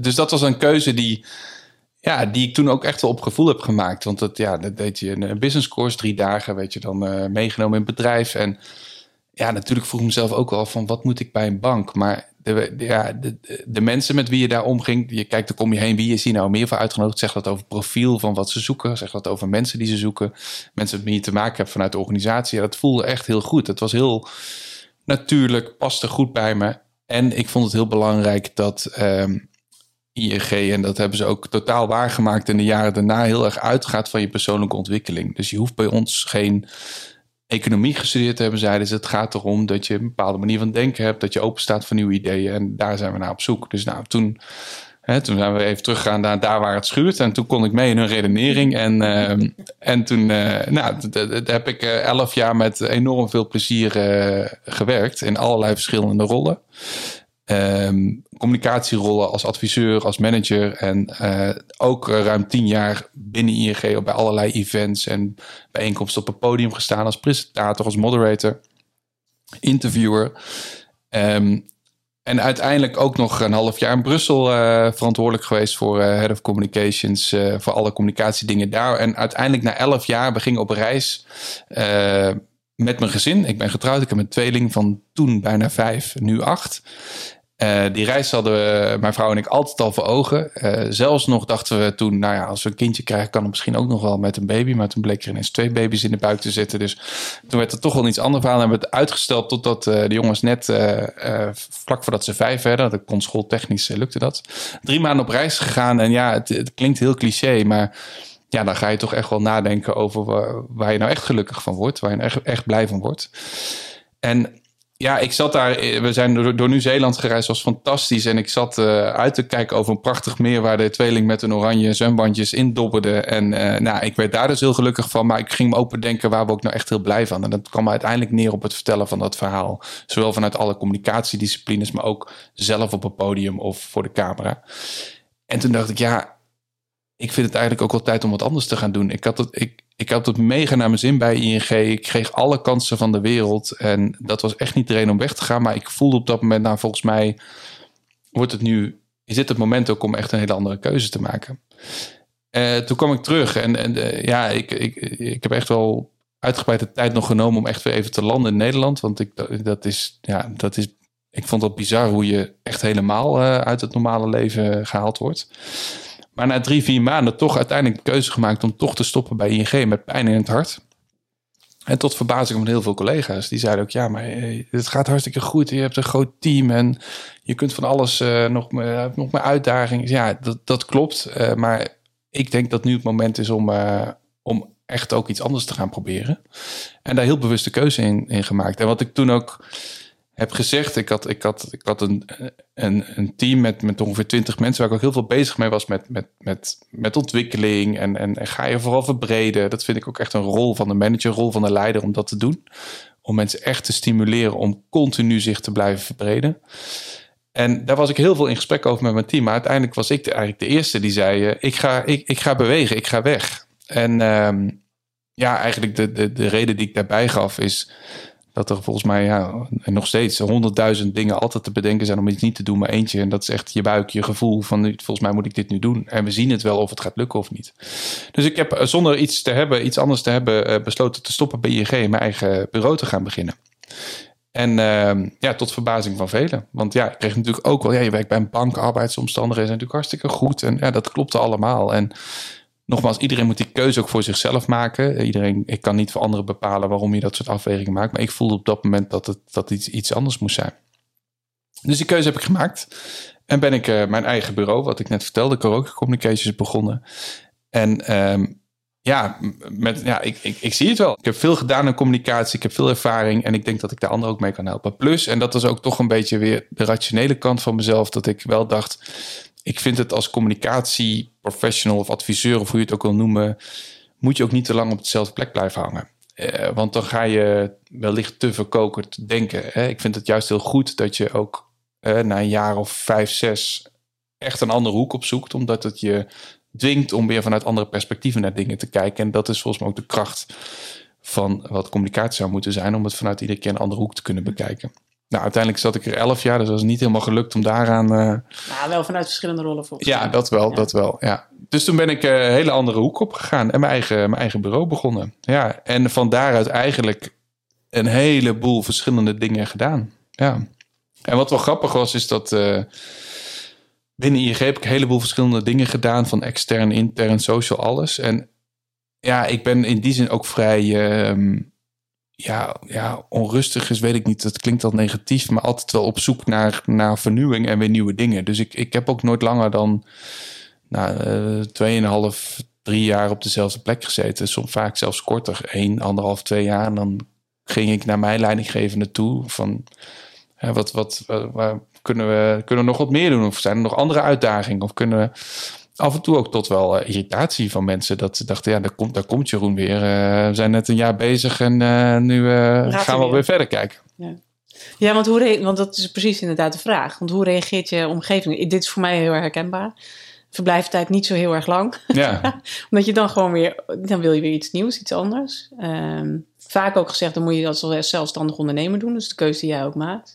Dus dat was een keuze die, ja, die ik toen ook echt wel op gevoel heb gemaakt. Want dat, ja, dat deed je een business course, drie dagen, weet je, dan uh, meegenomen in het bedrijf. En ja, natuurlijk vroeg ik mezelf ook al van wat moet ik bij een bank? Maar de, ja, de, de, mensen met wie je daar omging, je kijkt er kom je heen, wie is hier nou meer voor uitgenodigd? Zegt dat over profiel van wat ze zoeken? Zegt dat over mensen die ze zoeken? Mensen met wie je te maken hebt vanuit de organisatie? Ja, dat voelde echt heel goed. Het was heel natuurlijk, paste goed bij me. En ik vond het heel belangrijk dat um, ING, en dat hebben ze ook totaal waargemaakt in de jaren daarna, heel erg uitgaat van je persoonlijke ontwikkeling. Dus je hoeft bij ons geen economie gestudeerd te hebben, zeiden ze. Het gaat erom dat je een bepaalde manier van denken hebt, dat je open staat voor nieuwe ideeën. En daar zijn we naar op zoek. Dus nou, toen, hè, toen zijn we even teruggegaan naar daar waar het schuurt. En toen kon ik mee in hun redenering. En, uh, en toen uh, nou, heb ik uh, elf jaar met enorm veel plezier gewerkt in allerlei verschillende rollen. Um, communicatierollen als adviseur, als manager en uh, ook ruim tien jaar binnen ING bij allerlei events en bijeenkomsten op het podium gestaan als presentator, als moderator, interviewer. Um, en uiteindelijk ook nog een half jaar in Brussel uh, verantwoordelijk geweest voor Head of Communications, voor alle communicatiedingen daar. En uiteindelijk na elf jaar beging op reis met mijn gezin. Ik ben getrouwd, ik heb een tweeling van toen bijna vijf, nu acht. Uh, die reis hadden we, mijn vrouw en ik altijd al voor ogen. Uh, zelfs nog dachten we toen, nou ja, als we een kindje krijgen, kan het misschien ook nog wel met een baby. Maar toen bleek er ineens twee baby's in de buik te zitten. Dus toen werd het toch wel iets anders verhaal. En hebben het uitgesteld totdat uh, de jongens net vlak voordat ze vijf werden, dat kon schooltechnisch lukte dat. Drie maanden op reis gegaan. En ja, het, het, klinkt heel cliché, maar ja, dan ga je toch echt wel nadenken over waar, je nou echt gelukkig van wordt. Waar je nou echt, blij van wordt. En ja, ik zat daar. Eh, we zijn door, Nieuw-Zeeland gereisd, was fantastisch. En ik zat uh, uit te kijken over een prachtig meer waar de tweeling met een oranje zwembandjes in dobberde. En uh, nou, ik werd daar dus heel gelukkig van. Maar ik ging me ook bedenken waar we ook nou echt heel blij van. En dat kwam uiteindelijk neer op het vertellen van dat verhaal. Zowel vanuit alle communicatiedisciplines, maar ook zelf op een podium of voor de camera. En toen dacht ik, ja, ik vind het eigenlijk ook wel tijd om wat anders te gaan doen. Ik had het, ik, ik had het mega naar mijn zin bij ING. Ik kreeg alle kansen van de wereld. En dat was echt niet de reden om weg te gaan. Maar ik voelde op dat moment, nou volgens mij wordt het nu, is dit het moment ook om echt een hele andere keuze te maken. Uh, toen kwam ik terug en, en uh, ja, ik, ik, ik heb echt wel uitgebreid de tijd nog genomen om echt weer even te landen in Nederland. Want ik, dat is, ja, dat is, ik vond dat bizar hoe je echt helemaal uh, uit het normale leven gehaald wordt. Maar na drie, vier maanden toch uiteindelijk de keuze gemaakt om toch te stoppen bij ING met pijn in het hart. En tot verbazing van heel veel collega's. Die zeiden ook, ja, maar eh, het gaat hartstikke goed. Je hebt een groot team en je kunt van alles uh, nog, uh, nog meer uitdagingen. Ja, dat, dat klopt. Maar ik denk dat nu het moment is om, om echt ook iets anders te gaan proberen. En daar heel bewust de keuze in, in gemaakt. En wat ik toen ook heb gezegd. Ik had, ik had, ik had een, een, een team met, met ongeveer twintig mensen waar ik ook heel veel bezig mee was met, met, met, met ontwikkeling. En, en, en ga je vooral verbreden. Dat vind ik ook echt een rol van de manager, rol van de leider om dat te doen. Om mensen echt te stimuleren om continu zich te blijven verbreden. En daar was ik heel veel in gesprek over met mijn team. Maar uiteindelijk was ik de, eigenlijk de eerste die zei: uh, ik, ga, ik, ik ga bewegen, ik ga weg. En uh, ja, eigenlijk de, de, de reden die ik daarbij gaf is dat er volgens mij ja, nog steeds honderdduizend dingen altijd te bedenken zijn om iets niet te doen, maar eentje. En dat is echt je buik, je gevoel van volgens mij moet ik dit nu doen. En we zien het wel of het gaat lukken of niet. Dus ik heb eh, zonder iets te hebben, iets anders te hebben, uh, besloten te stoppen bij ING en mijn eigen bureau te gaan beginnen. En uh, ja, tot verbazing van velen. Want ja, ik kreeg natuurlijk ook wel, ja, je werkt bij een bank, arbeidsomstandigheden zijn natuurlijk hartstikke goed. En ja, dat klopte allemaal. En nogmaals, iedereen moet die keuze ook voor zichzelf maken. Iedereen, ik kan niet voor anderen bepalen waarom je dat soort afwegingen maakt. Maar ik voelde op dat moment dat het dat iets, iets anders moest zijn. Dus die keuze heb ik gemaakt. En ben ik uh, mijn eigen bureau, wat ik net vertelde, Karaoke Communications, begonnen. En um, ja, met, ja ik, ik, ik zie het wel. Ik heb veel gedaan in communicatie, ik heb veel ervaring en ik denk dat ik de anderen ook mee kan helpen. Plus, en dat is ook toch een beetje weer de rationele kant van mezelf, dat ik wel dacht, ik vind het als communicatieprofessional of adviseur, of hoe je het ook wil noemen, moet je ook niet te lang op dezelfde plek blijven hangen. Uh, want dan ga je wellicht te verkokerd denken. Hè? Ik vind het juist heel goed dat je ook na een jaar of vijf, zes echt een andere hoek opzoekt, omdat het je dwingt om weer vanuit andere perspectieven naar dingen te kijken. En dat is volgens mij ook de kracht van wat communicatie zou moeten zijn, om het vanuit iedere keer een andere hoek te kunnen bekijken. Nou, uiteindelijk zat ik er elf jaar, dus dat was niet helemaal gelukt om daaraan. Uh... Nou, wel vanuit verschillende rollen volgens Ja, dat wel, dat wel. Ja. Dus toen ben ik een hele andere hoek op gegaan en mijn eigen, mijn eigen bureau begonnen. Ja, en van daaruit eigenlijk een heleboel verschillende dingen gedaan. Ja. En wat wel grappig was, is dat. Uh, binnen ING heb ik een heleboel verschillende dingen gedaan. Van extern, intern, social, alles. En ja, ik ben in die zin ook vrij... Uh, ja, ja, onrustig is, weet ik niet. Dat klinkt al negatief, maar altijd wel op zoek naar, naar vernieuwing en weer nieuwe dingen. Dus ik, ik heb ook nooit langer dan nou, tweeënhalf, drie jaar op dezelfde plek gezeten. Soms vaak zelfs korter, één, anderhalf, twee jaar. En dan ging ik naar mijn leidinggevende toe van... Ja, wat, wat, waar, kunnen we, kunnen we nog wat meer doen? Of zijn er nog andere uitdagingen? Of kunnen we af en toe ook tot wel uh, irritatie van mensen. Dat ze dachten, ja, daar komt, daar komt Jeroen weer. Uh, we zijn net een jaar bezig en uh, nu gaan we weer. weer verder kijken. Ja. Ja, want, hoe want dat is precies inderdaad de vraag. Want hoe reageert je omgeving? Dit is voor mij heel erg herkenbaar. Verblijftijd niet zo heel erg lang. Ja. [LAUGHS] Omdat je dan gewoon weer, dan wil je weer iets nieuws, iets anders. Um, vaak ook gezegd, dan moet je dat als zelfstandig ondernemer doen. Dus de keuze die jij ook maakt.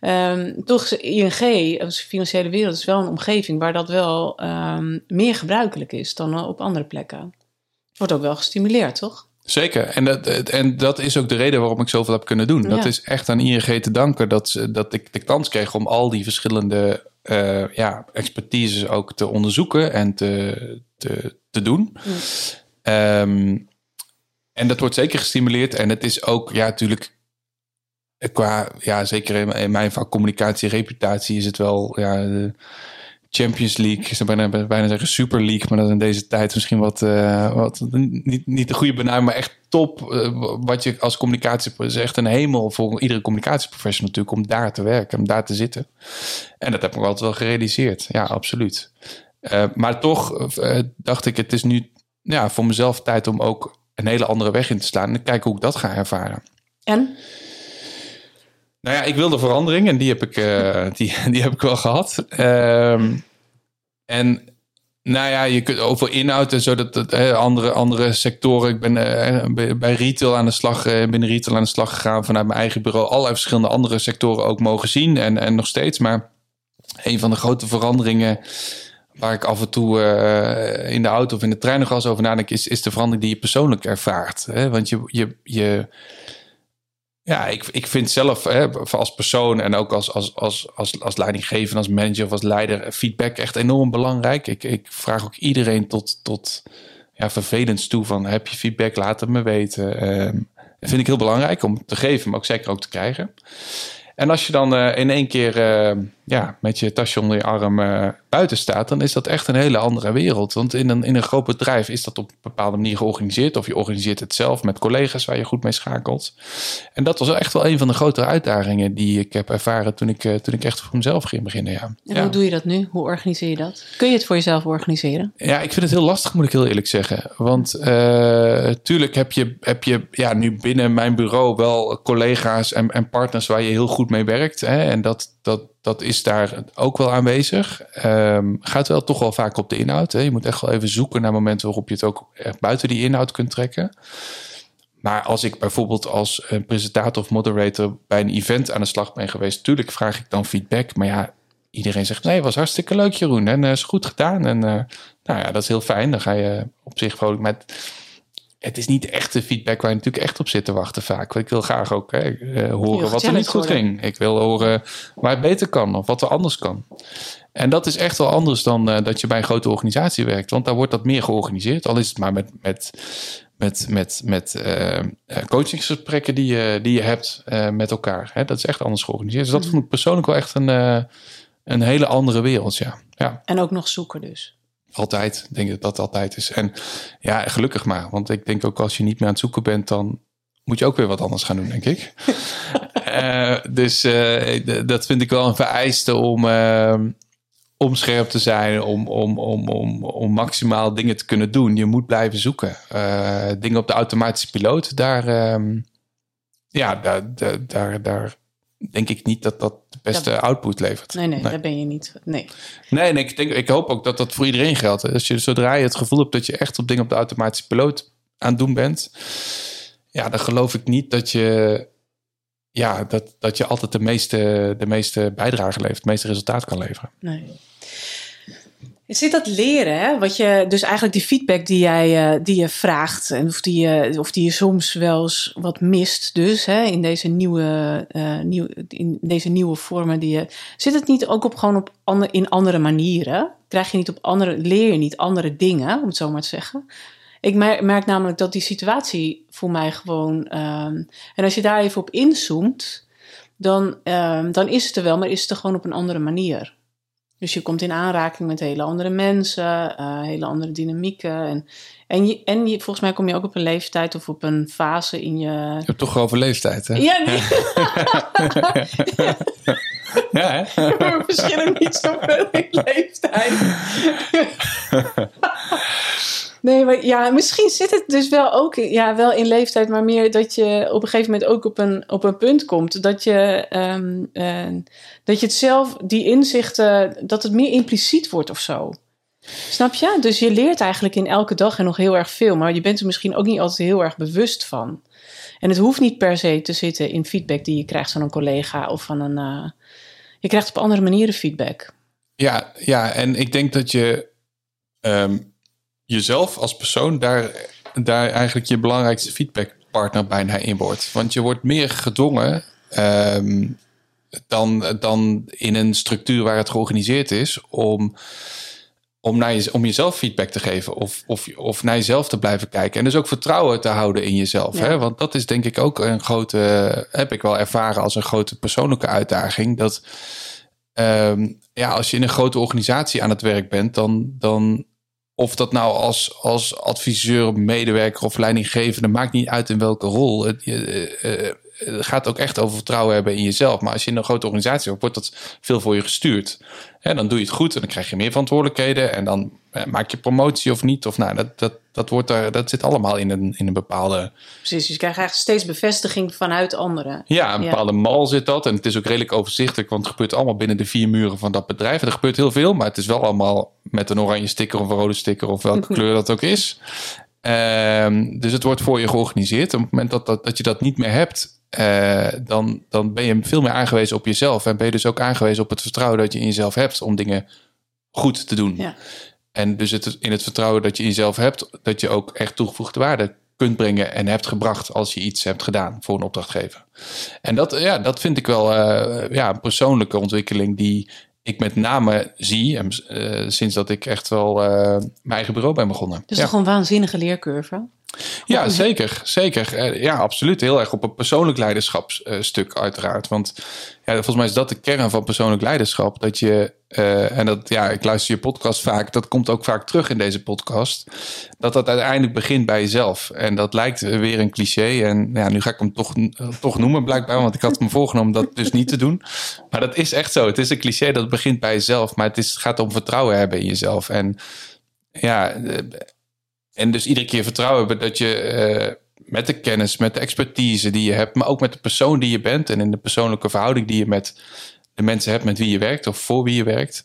Um, toch ING, als financiële wereld, is wel een omgeving waar dat wel um, meer gebruikelijk is dan op andere plekken. Het wordt ook wel gestimuleerd, toch? Zeker. En dat, en dat is ook de reden waarom ik zoveel heb kunnen doen. Ja. Dat is echt aan ING te danken dat, dat ik de kans kreeg om al die verschillende uh, ja, expertises ook te onderzoeken en te, te, te doen. Um, en dat wordt zeker gestimuleerd. En het is ook, ja, natuurlijk qua, ja, zeker in mijn vak communicatie, reputatie is het wel, ja, de Champions League, zou bijna, bijna zeggen Super League, maar dat is in deze tijd misschien wat, uh, wat niet, niet de goede benaming, maar echt top. Uh, wat je als communicatie, is echt een hemel voor iedere communicatieprofessional natuurlijk, om daar te werken, om daar te zitten. En dat heb ik altijd wel gerealiseerd, ja, absoluut. Uh, maar toch dacht ik, het is nu ja, voor mezelf tijd om ook een hele andere weg in te slaan en kijken hoe ik dat ga ervaren. En? Nou ja, ik wilde verandering en die heb ik, uh, [LAUGHS] die, die heb ik wel gehad. Um, en nou ja, je kunt over inhoud en zo, dat, andere, andere sectoren. Ik ben uh, bij retail aan de slag, uh, binnen retail aan de slag gegaan vanuit mijn eigen bureau. Allerlei verschillende andere sectoren ook mogen zien en, en nog steeds. Maar een van de grote veranderingen waar ik af en toe in de auto of in de trein nog eens over nadenk, is, is de verandering die je persoonlijk ervaart. Hè? Want je, je, je ja, ik, ik vind zelf hè, als persoon en ook als, als, als, als, als leidinggever, als manager of als leider, feedback echt enorm belangrijk. Ik, ik vraag ook iedereen tot, tot ja, vervelends toe van heb je feedback, laat het me weten. Dat vind ik heel belangrijk om te geven, maar ook zeker ook te krijgen. En als je dan uh, in één keer uh, ja, met je tasje onder je arm uh, buiten staat, dan is dat echt een hele andere wereld. Want in een, in een groot bedrijf is dat op een bepaalde manier georganiseerd. Of je organiseert het zelf met collega's waar je goed mee schakelt. En dat was echt wel een van de grotere uitdagingen die ik heb ervaren toen ik, toen ik echt voor mezelf ging beginnen. Ja. En ja. hoe doe je dat nu? Hoe organiseer je dat? Kun je het voor jezelf organiseren? Ja, ik vind het heel lastig, moet ik heel eerlijk zeggen. Want tuurlijk heb je, heb je ja, nu binnen mijn bureau wel collega's en, en partners waar je heel goed goed mee werkt. Hè, en dat, dat, dat is daar ook wel aanwezig. Um, gaat wel toch wel vaak op de inhoud. Hè. Je moet echt wel even zoeken naar momenten waarop je het ook buiten die inhoud kunt trekken. Maar als ik bijvoorbeeld als presentator of moderator bij een event aan de slag ben geweest, tuurlijk vraag ik dan feedback. Maar ja, iedereen zegt nee, was hartstikke leuk Jeroen en uh, is goed gedaan. En uh, nou ja, dat is heel fijn. Dan ga je op zich vrolijk met het is niet echt de feedback waar je natuurlijk echt op zit te wachten vaak. Ik wil graag ook hè, uh, horen wat er niet goed ging. Ik wil horen waar het beter kan of wat er anders kan. En dat is echt wel anders dan uh, dat je bij een grote organisatie werkt. Want daar wordt dat meer georganiseerd. Al is het maar met, met, met, met, met uh, coachingsgesprekken die je, die je hebt met elkaar. Hè? Dat is echt anders georganiseerd. Dus dat mm. vond ik persoonlijk wel echt een, een hele andere wereld. Ja. Ja. En ook nog zoeken dus. Altijd, denk ik dat dat altijd is. En ja, gelukkig maar. Want ik denk ook als je niet meer aan het zoeken bent, dan moet je ook weer wat anders gaan doen, denk ik. uh, [LAUGHS] dus uh, dat vind ik wel een vereiste om, uh, om scherp te zijn, om, om, om, om, om maximaal dingen te kunnen doen. Je moet blijven zoeken. dingen op de automatische piloot, daar, ehm, ja, daar, daar, daar, denk ik niet dat dat de beste output levert. Nee, nee, daar ben je niet. Nee, nee, nee ik, denk, ik hoop ook dat dat voor iedereen geldt. Als je, zodra je het gevoel hebt dat je echt op dingen op de automatische piloot aan het doen bent, ja, dan geloof ik niet dat je, ja, dat, dat je altijd de meeste, de meeste bijdrage levert, het meeste resultaat kan leveren. Nee. Zit dat leren, hè? Wat je, dus eigenlijk die feedback die, jij, uh, die je vraagt, en of, die, uh, of die je soms wel eens wat mist, dus hè, in, deze nieuwe, uh, nieuw, in deze nieuwe vormen die je. Zit het niet ook op gewoon op andere, in andere manieren? Krijg je niet op andere, leer je niet andere dingen, om het zo maar te zeggen? Ik merk, namelijk dat die situatie voor mij gewoon. Um, en als je daar even op inzoomt, dan, um, dan is het er wel, maar is het er gewoon op een andere manier. Dus je komt in aanraking met hele andere mensen, uh, hele andere dynamieken. En, en, je, en je, volgens mij kom je ook op een leeftijd of op een fase in je. Je hebt toch over leeftijd, hè? Ja, [LAUGHS] nee. ja, hè? [LAUGHS] We verschillen niet zoveel in leeftijd. [LAUGHS] Nee, maar ja, misschien zit het dus wel ook ja, wel in leeftijd, maar meer dat je op een gegeven moment ook op een, op een punt komt. Dat je, um, uh, dat je het zelf, die inzichten, dat het meer impliciet wordt of zo. Snap je? Dus je leert eigenlijk in elke dag en nog heel erg veel, maar je bent er misschien ook niet altijd heel erg bewust van. En het hoeft niet per se te zitten in feedback die je krijgt van een collega of van een. Uh, je krijgt op andere manieren feedback. Ja, ja en ik denk dat je. Um, jezelf als persoon daar, daar eigenlijk je belangrijkste feedbackpartner bijna in wordt. Want je wordt meer gedwongen um, dan, dan in een structuur waar het georganiseerd is om, om, naar je, om jezelf feedback te geven of, of, of naar jezelf te blijven kijken. En dus ook vertrouwen te houden in jezelf. Hè? Want dat is denk ik ook een grote, heb ik wel ervaren als een grote persoonlijke uitdaging. Dat um, ja, als je in een grote organisatie aan het werk bent, dan, dan of dat nou als, als adviseur, medewerker of leidinggevende, maakt niet uit in welke rol. Het, uh, het gaat ook echt over vertrouwen hebben in jezelf. Maar als je in een grote organisatie wordt, wordt dat veel voor je gestuurd. En dan doe je het goed en dan krijg je meer verantwoordelijkheden. En dan maak je promotie of niet. Of nou, dat, dat, dat, wordt daar, dat zit allemaal in een, in een bepaalde. Precies, dus je krijgt eigenlijk steeds bevestiging vanuit anderen. Ja, een bepaalde mal zit dat. En het is ook redelijk overzichtelijk, want het gebeurt allemaal binnen de vier muren van dat bedrijf. er gebeurt heel veel, maar het is wel allemaal met een oranje sticker of een rode sticker of welke [LAUGHS] kleur dat ook is. Um, dus het wordt voor je georganiseerd. Op het moment dat, dat, dat je dat niet meer hebt, uh, dan, dan ben je veel meer aangewezen op jezelf. En ben je dus ook aangewezen op het vertrouwen dat je in jezelf hebt om dingen goed te doen. Ja. En dus het, in het vertrouwen dat je in jezelf hebt, dat je ook echt toegevoegde waarde kunt brengen en hebt gebracht als je iets hebt gedaan voor een opdrachtgever. En dat, ja, dat vind ik wel uh, ja, een persoonlijke ontwikkeling die ik met name zie uh, sinds dat ik echt wel mijn eigen bureau ben begonnen. Dus ja. toch een waanzinnige leercurve? Ja, zeker. Zeker. Eh, ja, absoluut. Heel erg op een persoonlijk leiderschapsstuk, uiteraard. Want ja, volgens mij is dat de kern van persoonlijk leiderschap. Dat je, uh, en dat, ja, ik luister je podcast vaak, dat komt ook vaak terug in deze podcast. Dat dat uiteindelijk begint bij jezelf. En dat lijkt weer een cliché. En ja, nu ga ik hem toch, toch noemen, blijkbaar. Want ik had me voorgenomen dat dus niet te doen. Maar dat is echt zo. Het is een cliché dat begint bij jezelf. Maar het, is, gaat om vertrouwen hebben in jezelf. En ja en dus iedere keer vertrouwen hebben dat je met de kennis, met de expertise die je hebt, maar ook met de persoon die je bent en in de persoonlijke verhouding die je met de mensen hebt met wie je werkt of voor wie je werkt,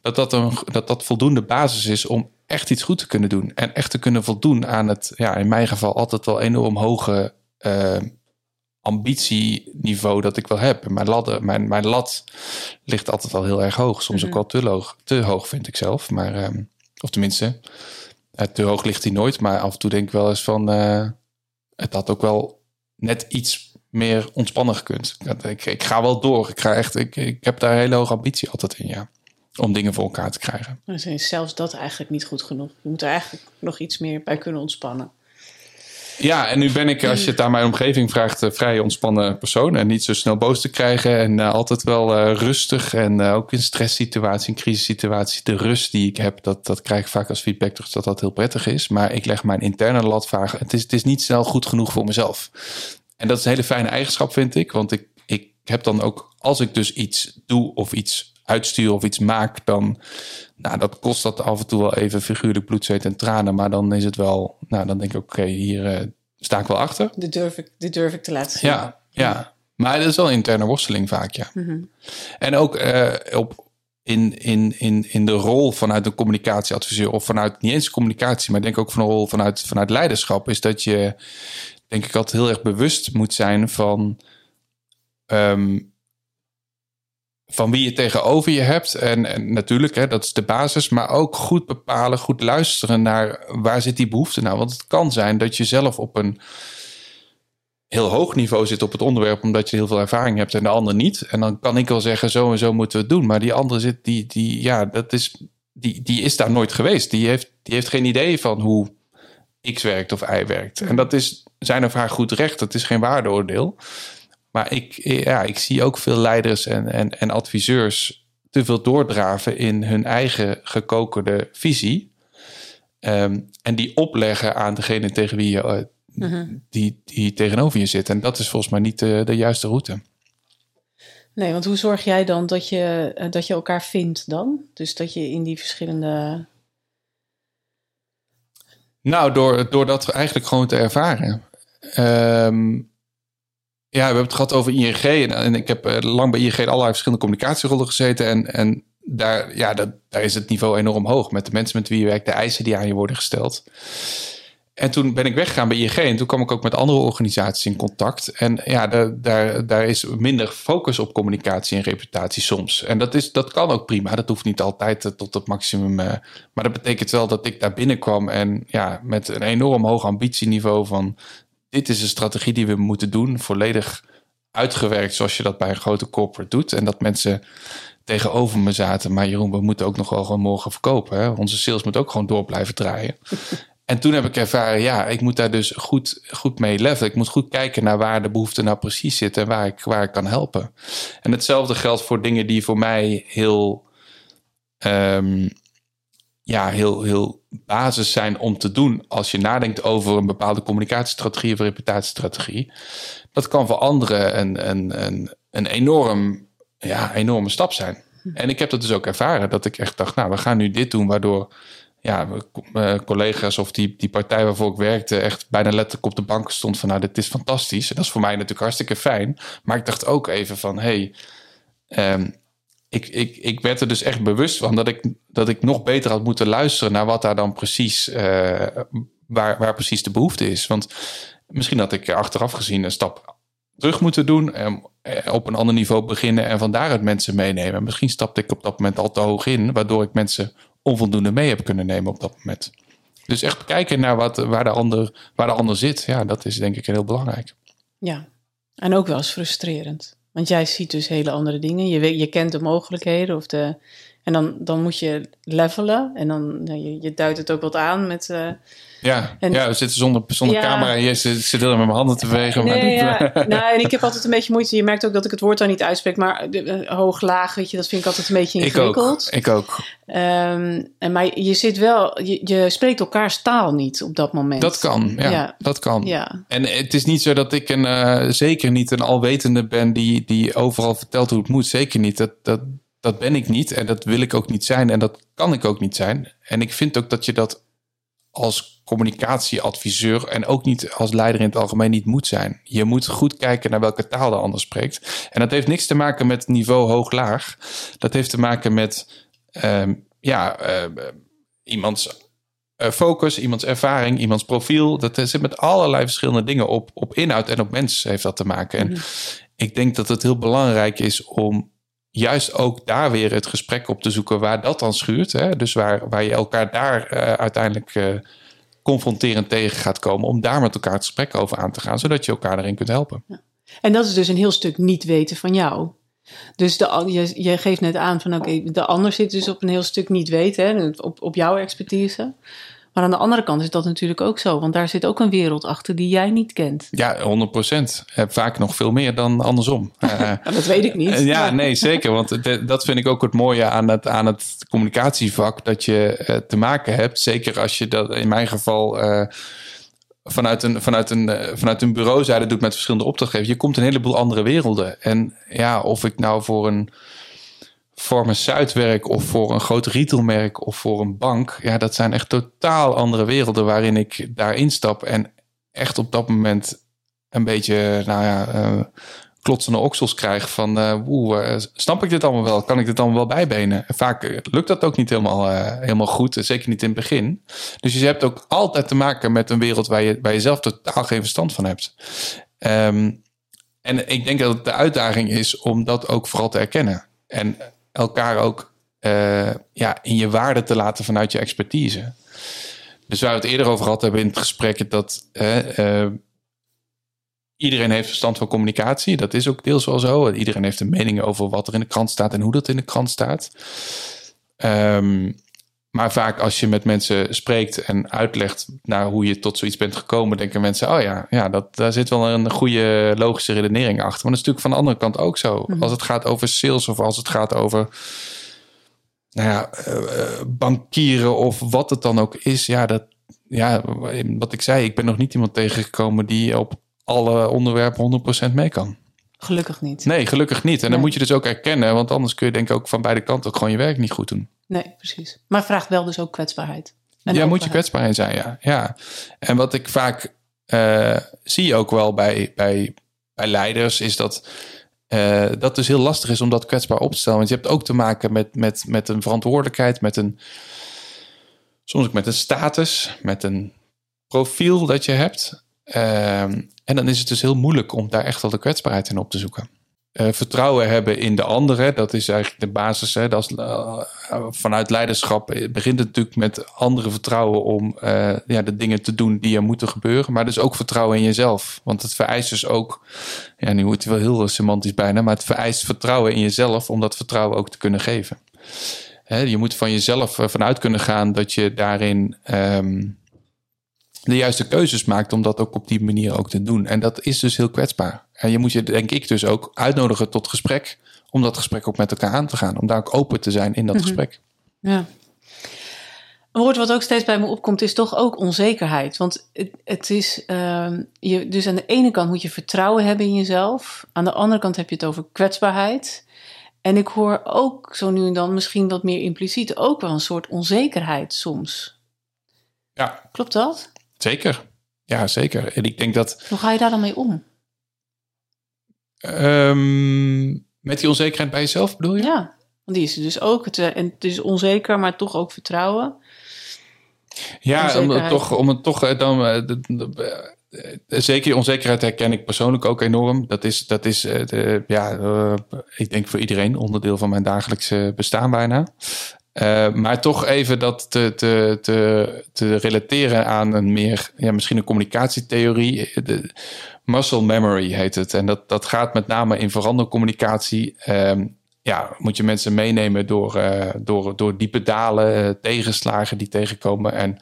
dat dat, een, dat, dat voldoende basis is om echt iets goed te kunnen doen. En echt te kunnen voldoen aan het, ja, in mijn geval altijd wel enorm hoge uh, ambitieniveau dat ik wel heb. Mijn, lat, mijn, mijn lat ligt altijd wel heel erg hoog. Soms ook mhm. wel te hoog, te hoog vind ik zelf. Maar, uh, of tenminste, uh, te hoog ligt hij nooit. Maar af en toe denk ik wel eens van, uh, het had ook wel net iets meer ontspannen gekund. Ik, ik ga wel door. Ik, ga echt, ik, ik heb daar hele hoge ambitie altijd in, ja. Om dingen voor elkaar te krijgen. Dus is zelfs dat eigenlijk niet goed genoeg. Je moet er eigenlijk nog iets meer bij kunnen ontspannen. Ja, en nu ben ik, als je het aan mijn omgeving vraagt, een vrij ontspannen persoon. En niet zo snel boos te krijgen. En uh, altijd wel uh, rustig. En uh, ook in stresssituaties, in crisissituaties. De rust die ik heb, dat, dat krijg ik vaak als feedback terug dat dat heel prettig is. Maar ik leg mijn interne lat. Het is, het is niet snel goed genoeg voor mezelf. En dat is een hele fijne eigenschap, vind ik. Want ik, ik heb dan ook, als ik dus iets doe of iets uitstuur of iets maak, dan nou, dat kost dat af en toe wel even figuurlijk bloed, zweet en tranen. Maar dan is het wel, nou, dan denk ik, oké, hier uh, sta ik wel achter. Dit durf ik, dit durf ik te laten zien. Ja, ja. Maar dat is wel een interne worsteling vaak, ja. Mhm. En ook uh, op, in, in, in, in de rol vanuit een communicatieadviseur, of vanuit niet eens communicatie, maar denk ook van een rol vanuit, vanuit leiderschap, is dat je, denk ik, altijd heel erg bewust moet zijn van. Um, van wie je tegenover je hebt. En, en natuurlijk, hè, dat is de basis. Maar ook goed bepalen, goed luisteren naar waar zit die behoefte nou. Want het kan zijn dat je zelf op een heel hoog niveau zit op het onderwerp, omdat je heel veel ervaring hebt en de ander niet. En dan kan ik wel zeggen, zo en zo moeten we het doen. Maar die andere zit, die, die, ja, dat is, die, die is daar nooit geweest. Die heeft, die heeft geen idee van hoe X werkt of Y werkt. En dat is zijn of haar goed recht. Dat is geen waardeoordeel. Maar ik, ja, ik zie ook veel leiders en, en, en adviseurs te veel doordraven in hun eigen gekokerde visie. Ehm, en die opleggen aan degene tegen wie je, uh, die, die tegenover je zit. En dat is volgens mij niet de, de juiste route. Nee, want hoe zorg jij dan dat je, eh, dat je elkaar vindt dan? Dus dat je in die verschillende. Nou, door, door dat eigenlijk gewoon te ervaren. Um, ja, we hebben het gehad over ING. En, en ik heb eh, lang bij ING allerlei verschillende communicatierollen gezeten. En, en daar, ja, dat, daar is het niveau enorm hoog. Met de mensen met wie je werkt, de eisen die aan je worden gesteld. En toen ben ik weggegaan bij ING en toen kwam ik ook met andere organisaties in contact. En ja, daar, daar, daar is minder focus op communicatie en reputatie soms. En dat, is, dat kan ook prima. Dat hoeft niet altijd eh, tot het maximum. Uh, maar dat betekent wel dat ik daar binnenkwam en ja, met een enorm hoog ambitieniveau van dit is een strategie die we moeten doen, volledig uitgewerkt zoals je dat bij een grote corporate doet. En dat mensen tegenover me zaten, maar Jeroen, we moeten ook nog wel gewoon morgen verkopen. Hè? Onze sales moet ook gewoon door blijven draaien. En toen heb ik ervaren, ja, ik moet daar dus goed, goed mee levelen. Ik moet goed kijken naar waar de behoefte nou precies zit en waar ik, waar ik kan helpen. En hetzelfde geldt voor dingen die voor mij heel um, ja, heel, heel basis zijn om te doen als je nadenkt over een bepaalde communicatiestrategie of reputatiestrategie. Dat kan voor anderen een, een, een, een enorm, ja, enorme stap zijn. En ik heb dat dus ook ervaren, dat ik echt dacht, nou, we gaan nu dit doen, waardoor ja, collega's of die, die partij waarvoor ik werkte echt bijna letterlijk op de bank stond van, nou, dit is fantastisch. En dat is voor mij natuurlijk hartstikke fijn. Maar ik dacht ook even van, hey, um, ik, ik, ik werd er dus echt bewust van dat ik, dat ik nog beter had moeten luisteren naar wat daar dan precies, uh, waar, waar precies de behoefte is. Want misschien had ik achteraf gezien een stap terug moeten doen. En eh, op een ander niveau beginnen en van daaruit mensen meenemen. Misschien stapte ik op dat moment al te hoog in, waardoor ik mensen onvoldoende mee heb kunnen nemen op dat moment. Dus echt kijken naar wat, waar, de ander, waar de ander zit. Ja, dat is denk ik heel belangrijk. Ja, en ook wel eens frustrerend. Want jij ziet dus hele andere dingen. Je, weet, je kent de mogelijkheden of de. En dan, dan moet je levelen. En dan nou, je, je duidt het ook wat aan met. Uh, ja, en, ja, we zitten zonder, zonder camera. Je zit, zit met mijn handen te bewegen. Nee, ja. [LAUGHS] nou, en ik heb altijd een beetje moeite. Je merkt ook dat ik het woord dan niet uitspreek. Maar uh, hoog, laag, weet je, dat vind ik altijd een beetje ingewikkeld. Ik ook. Ik ook. Um, en, maar je zit wel, je, je spreekt elkaars taal niet op dat moment. Dat kan, ja. ja. Dat kan. Ja. En het is niet zo dat ik een, uh, zeker niet een alwetende ben die, die overal vertelt hoe het moet. Zeker niet. Dat, dat, dat ben ik niet en dat wil ik ook niet zijn en dat kan ik ook niet zijn. En ik vind ook dat je dat als communicatieadviseur en ook niet als leider in het algemeen niet moet zijn. Je moet goed kijken naar welke taal de ander spreekt. En dat heeft niks te maken met niveau hoog-laag. Dat heeft te maken met uh, ja, uh, iemands uh, focus, iemands ervaring, iemands profiel. Dat zit met allerlei verschillende dingen op, op inhoud en op mens heeft dat te maken. En mhm. ik denk dat het heel belangrijk is om juist ook daar weer het gesprek op te zoeken waar dat dan schuurt. Hè? Dus waar, waar je elkaar daar uh, uiteindelijk uh, confronterend tegen gaat komen. Om daar met elkaar het gesprek over aan te gaan, zodat je elkaar erin kunt helpen. Ja. En dat is dus een heel stuk niet weten van jou. Dus de, je, je geeft net aan van oké, de ander zit dus op een heel stuk niet weten, hè, op, op jouw expertise. Maar aan de andere kant is dat natuurlijk ook zo, want daar zit ook een wereld achter die jij niet kent. Ja, 100 procent. Vaak nog veel meer dan andersom. Eh, [LAUGHS] dat weet ik niet. Eh, ja, nee, zeker. Want dat vind ik ook het mooie aan het, aan het communicatievak, dat je eh, te maken hebt. Zeker als je dat in mijn geval. vanuit een, vanuit een, vanuit een bureauzijde doet met verschillende opdrachtgevers. Je komt een heleboel andere werelden. En ja, of ik nou voor een farmaceutwerk of voor een groot retailmerk of voor een bank. Ja, dat zijn echt totaal andere werelden waarin ik daar instap en echt op dat moment een beetje, nou ja, uh, klotsende oksels krijg van, uh, oeh, snap ik dit allemaal wel? Kan ik dit allemaal wel bijbenen? En vaak lukt dat ook niet helemaal, helemaal goed, zeker niet in het begin. Dus je hebt ook altijd te maken met een wereld waar je, waar je zelf totaal geen verstand van hebt. Um, en ik denk dat de uitdaging is om dat ook vooral te erkennen. En elkaar ook uh, ja, in je waarde te laten vanuit je expertise. Dus waar we het eerder over gehad hebben in het gesprek, dat uh, iedereen heeft verstand van communicatie. Dat is ook deels wel zo. Iedereen heeft een mening over wat er in de krant staat en hoe dat in de krant staat. Um, maar vaak als je met mensen spreekt en uitlegt naar hoe je tot zoiets bent gekomen, denken mensen: oh ja, ja dat, daar zit wel een goede logische redenering achter. Maar dat is natuurlijk van de andere kant ook zo. Mhm. Als het gaat over sales of als het gaat over nou ja, uh, bankieren of wat het dan ook is. Ja, dat, ja, wat ik zei, ik ben nog niet iemand tegengekomen die op alle onderwerpen 100% mee kan. Gelukkig niet. Nee, gelukkig niet. En dan moet je dus ook erkennen, want anders kun je denk ik ook van beide kanten ook gewoon je werk niet goed doen. Nee, precies. Maar vraagt wel dus ook kwetsbaarheid. En ja, moet je kwetsbaarheid zijn, ja. ja. En wat ik vaak uh, zie ook wel bij, bij, bij leiders, is dat uh, dat dus heel lastig is om dat kwetsbaar op te stellen. Want je hebt ook te maken met, met, met een verantwoordelijkheid, met een, soms ook met een status, met een profiel dat je hebt. Uh, en dan is het dus heel moeilijk om daar echt wel de kwetsbaarheid in op te zoeken. Uh, vertrouwen hebben in de anderen, dat is eigenlijk de basis. Hè? Dat is, uh, vanuit leiderschap begint het natuurlijk met anderen vertrouwen om uh, ja, de dingen te doen die er moeten gebeuren. Maar dus ook vertrouwen in jezelf. Want het vereist dus ook, ja, nu wordt het wel heel semantisch bijna, maar het vereist vertrouwen in jezelf om dat vertrouwen ook te kunnen geven. Hè, je moet van jezelf vanuit kunnen gaan dat je daarin. Um, de juiste keuzes maakt om dat ook op die manier ook te doen. En dat is dus heel kwetsbaar. En je moet je, denk ik, dus ook uitnodigen tot gesprek. Om dat gesprek ook met elkaar aan te gaan. Om daar ook open te zijn in dat mhm. gesprek. Ja. Een woord wat ook steeds bij me opkomt is toch ook onzekerheid. Want het, het is, uh, je, dus aan de ene kant moet je vertrouwen hebben in jezelf. Aan de andere kant heb je het over kwetsbaarheid. En ik hoor ook zo nu en dan misschien wat meer impliciet ook wel een soort onzekerheid soms. Ja. Klopt dat? Zeker. Ja, zeker. En ik denk dat. Hoe ga je daar dan mee om? Um, met die onzekerheid bij jezelf bedoel je? Ja, want die is dus ook. Het, en het is onzeker, maar toch ook vertrouwen. Ja, om het toch, om het toch eh, dan. Eh, zeker die onzekerheid herken ik persoonlijk ook enorm. Dat is, dat is de, ja, ik denk voor iedereen onderdeel van mijn dagelijkse bestaan bijna. Uh, maar toch even dat te, te, te, te relateren aan een meer, ja, misschien een communicatietheorie. De muscle memory heet het. En dat, dat gaat met name in verandercommunicatie. Um, ja, moet je mensen meenemen door, uh, door, door diepe dalen, uh, tegenslagen die tegenkomen. En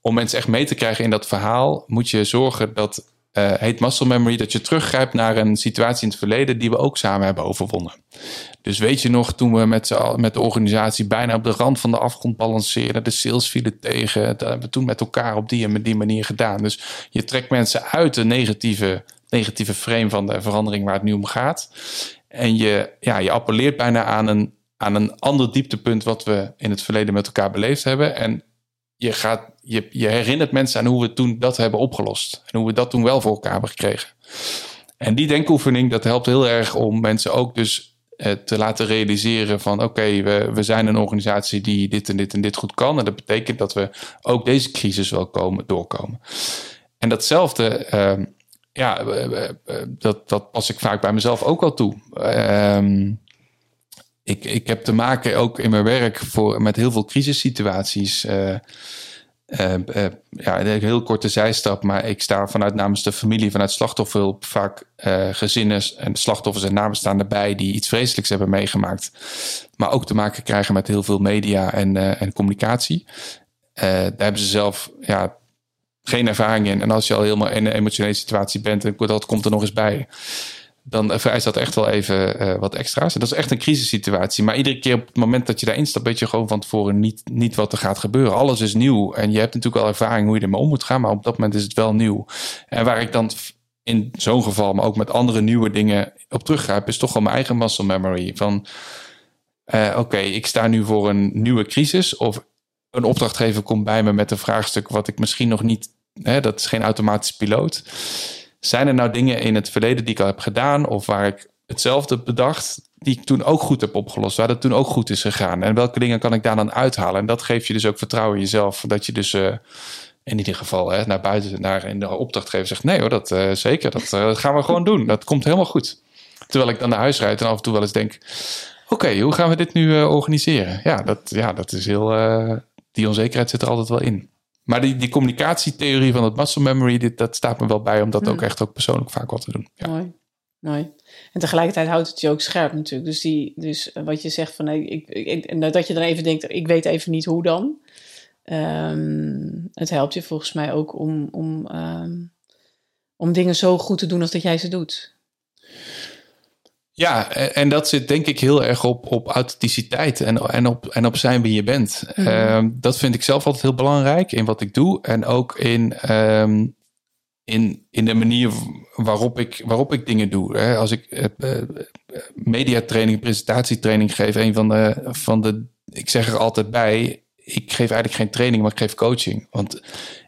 om mensen echt mee te krijgen in dat verhaal, moet je zorgen dat uh, heet muscle memory, dat je teruggrijpt naar een situatie in het verleden die we ook samen hebben overwonnen. Dus weet je nog, toen we met, met de organisatie bijna op de rand van de afgrond balanceerden, de sales vielen tegen, dat hebben we toen met elkaar op die en die manier gedaan. Dus je trekt mensen uit de negatieve, negatieve frame van de verandering waar het nu om gaat. En je, ja, je appelleert bijna aan een, aan een ander dieptepunt wat we in het verleden met elkaar beleefd hebben. En je, gaat, je, je herinnert mensen aan hoe we toen dat hebben opgelost. En hoe we dat toen wel voor elkaar hebben gekregen. En die denkoefening, dat helpt heel erg om mensen ook dus eh, te laten realiseren van oké, we, we zijn een organisatie die dit en dit en dit goed kan. En dat betekent dat we ook deze crisis wel komen, doorkomen. En datzelfde, ehm, ja, eh, eh, dat, dat pas ik vaak bij mezelf ook al toe. Ehm, ik, ik heb te maken ook in mijn werk voor, met heel veel crisissituaties. Uh, uh, uh, ja, een heel korte zijstap, maar ik sta vanuit namens de familie, vanuit slachtofferhulp, vaak gezinnen en slachtoffers en nabestaanden bij die iets vreselijks hebben meegemaakt. Maar ook te maken krijgen met heel veel media en, en communicatie. daar hebben ze zelf ja, geen ervaring in. En als je al helemaal in een emotionele situatie bent, en dat komt er nog eens bij dan vereist dat echt wel even uh, wat extra's. En dat is echt een crisissituatie. Maar iedere keer op het moment dat je daarin stapt, weet je gewoon van tevoren niet, niet wat er gaat gebeuren. Alles is nieuw. En je hebt natuurlijk wel ervaring hoe je ermee om moet gaan. Maar op dat moment is het wel nieuw. En waar ik dan in zo'n geval, maar ook met andere nieuwe dingen op teruggrijp, is toch wel mijn eigen muscle memory. Van uh, oké, ik sta nu voor een nieuwe crisis. Of een opdrachtgever komt bij me met een vraagstuk wat ik misschien nog niet. Hè, dat is geen automatisch piloot zijn er nou dingen in het verleden die ik al heb gedaan of waar ik hetzelfde bedacht, die ik toen ook goed heb opgelost, waar dat toen ook goed is gegaan? En welke dingen kan ik daar dan uithalen? En dat geeft je dus ook vertrouwen in jezelf, dat je dus uh, in ieder geval hè, naar buiten, naar in de opdrachtgever zegt: nee hoor, dat uh, zeker, dat uh, gaan we gewoon doen. Dat komt helemaal goed. Terwijl ik dan naar huis rijd en af en toe wel eens denk: oké, hoe gaan we dit nu organiseren? Ja, dat, ja, dat is heel. die onzekerheid zit er altijd wel in. Maar die, die communicatietheorie van het muscle memory, dit, dat staat me wel bij om dat ook hmm. echt ook persoonlijk vaak wat te doen. Ja. Mooi. Mooi. En tegelijkertijd houdt het je ook scherp natuurlijk. Dus, die, dus wat je zegt van nee, ik, ik, dat je dan even denkt, ik weet even niet hoe dan. Um, het helpt je volgens mij ook om, om, um, om dingen zo goed te doen als dat jij ze doet. Ja, en dat zit denk ik heel erg op, op authenticiteit en, en, op, en op zijn wie je bent. Mhm. Ehm, dat vind ik zelf altijd heel belangrijk in wat ik doe. En ook in, ehm, in, in de manier waarop ik, waarop ik dingen doe. Hè. Als ik uh, mediatraining, presentatietraining geef, een van de, van de. Ik zeg er altijd bij. Ik geef eigenlijk geen training, maar ik geef coaching. Want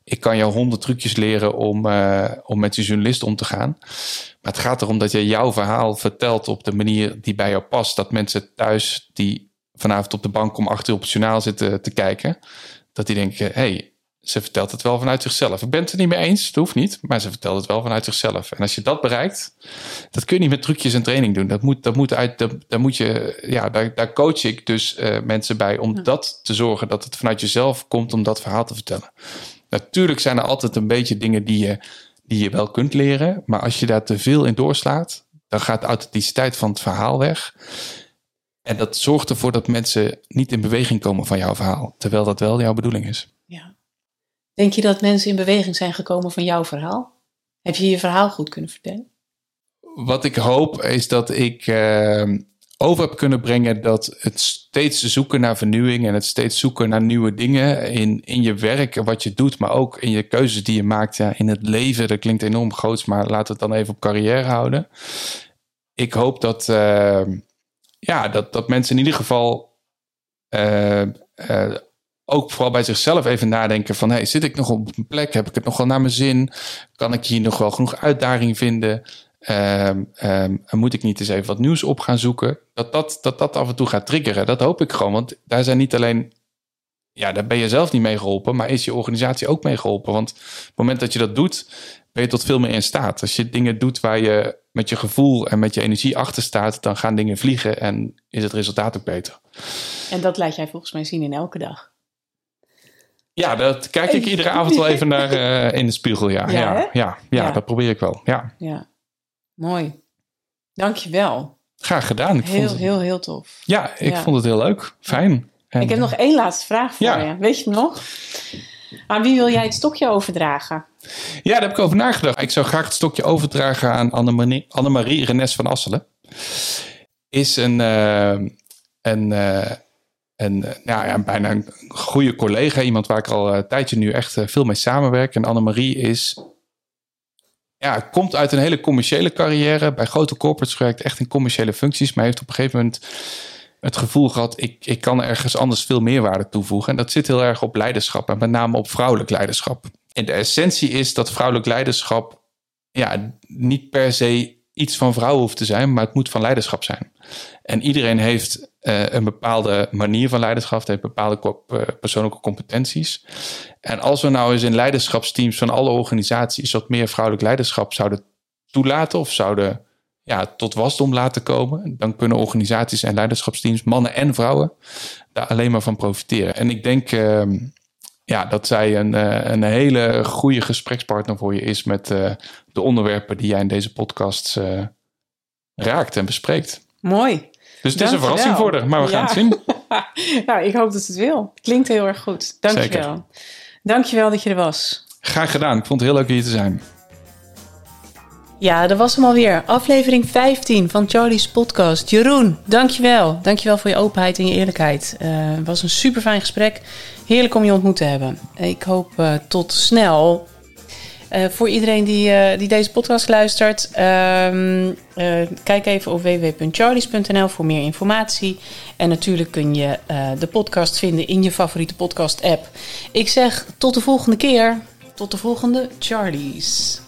ik kan jou honderd trucjes leren om, uh, om met je journalist om te gaan. Maar het gaat erom dat je jouw verhaal vertelt op de manier die bij jou past. Dat mensen thuis die vanavond op de bank om acht uur op het journaal zitten te kijken, dat die denken: hé, hey, ze vertelt het wel vanuit zichzelf. Ik ben het er niet mee eens, dat hoeft niet, maar ze vertelt het wel vanuit zichzelf. En als je dat bereikt, dat kun je niet met trucjes en training doen. Dat moet, dat moet uit, dat, daar moet je, ja, daar, daar coach ik dus uh, mensen bij om dat te zorgen dat het vanuit jezelf komt om dat verhaal te vertellen. Natuurlijk zijn er altijd een beetje dingen die je die je wel kunt leren. Maar als je daar te veel in doorslaat, dan gaat de authenticiteit van het verhaal weg. En dat zorgt ervoor dat mensen niet in beweging komen van jouw verhaal. Terwijl dat wel jouw bedoeling is. Ja. Denk je dat mensen in beweging zijn gekomen van jouw verhaal? Heb je je verhaal goed kunnen vertellen? Wat ik hoop is dat ik uh, over heb kunnen brengen dat het steeds zoeken naar vernieuwing en het steeds zoeken naar nieuwe dingen in, in je werk wat je doet, maar ook in je keuzes die je maakt ja, in het leven. Dat klinkt enorm groot, maar laten we het dan even op carrière houden. Ik hoop dat, uh, ja, dat, dat mensen in ieder geval uh, uh, ook vooral bij zichzelf even nadenken van hey, zit ik nog op een plek? Heb ik het nog wel naar mijn zin? Kan ik hier nog wel genoeg uitdaging vinden? Um, um, moet ik niet eens even wat nieuws op gaan zoeken? Dat dat, dat dat af en toe gaat triggeren. Dat hoop ik gewoon. Want daar zijn niet alleen. Ja, daar ben je zelf niet mee geholpen, maar is je organisatie ook mee geholpen. Want op het moment dat je dat doet, ben je tot veel meer in staat. Als je dingen doet waar je met je gevoel en met je energie achter staat, dan gaan dingen vliegen en is het resultaat ook beter. En dat laat jij volgens mij zien in elke dag. Ja, dat kijk ik iedere avond wel even naar uh, [LAUGHS] in de spiegel. Ja, ja, ja, ja, ja, dat probeer ik wel. Ja. ja. Mooi. Dankjewel. Graag gedaan. Ik heel, vond heel, heel tof. Ja, ik vond het heel leuk. Fijn. En, ik heb nog één laatste vraag voor je. Weet je nog? Aan wie wil jij het stokje overdragen? Ja, daar heb ik over nagedacht. Ik zou graag het stokje overdragen aan Annemarie, Annemarie Renes van Asselen. Is een, uh, een, uh, een nou ja, bijna een goede collega. Iemand waar ik al een tijdje nu echt veel mee samenwerk. En Annemarie is ja, komt uit een hele commerciële carrière. Bij grote corporates gewerkt, echt in commerciële functies. Maar heeft op een gegeven moment het gevoel gehad, ik, ik kan ergens anders veel meerwaarde toevoegen. En dat zit heel erg op leiderschap en met name op vrouwelijk leiderschap. En de essentie is dat vrouwelijk leiderschap ja, niet per se iets van vrouwen hoeft te zijn, maar het moet van leiderschap zijn. En iedereen heeft uh, een bepaalde manier van leiderschap, heeft bepaalde uh, persoonlijke competenties. En als we nou eens in leiderschapsteams van alle organisaties wat meer vrouwelijk leiderschap zouden toelaten of zouden ja, tot wasdom laten komen, dan kunnen organisaties en leiderschapsteams, mannen en vrouwen, daar alleen maar van profiteren. En ik denk uh, ja, dat zij een, uh, een hele goede gesprekspartner voor je is met de onderwerpen die jij in deze podcast raakt en bespreekt. Mooi. Dus het is een verrassing voor haar, maar we gaan het zien. [LAUGHS] nou, ik hoop dat het wil. Klinkt heel erg goed. Dankjewel. Dankjewel dat je er was. Graag gedaan. Ik vond het heel leuk hier te zijn. Ja, dat was hem alweer. Aflevering 15 van Charlie's podcast. Jeroen, dankjewel. Dankjewel voor je openheid en je eerlijkheid. Uh, het was een super fijn gesprek. Heerlijk om je ontmoet te hebben. Ik hoop uh, tot snel. Uh, voor iedereen die, die deze podcast luistert, ehm, kijk even op www.charlies.nl voor meer informatie. En natuurlijk kun je de podcast vinden in je favoriete podcast-app. Ik zeg tot de volgende keer. Tot de volgende Charlies.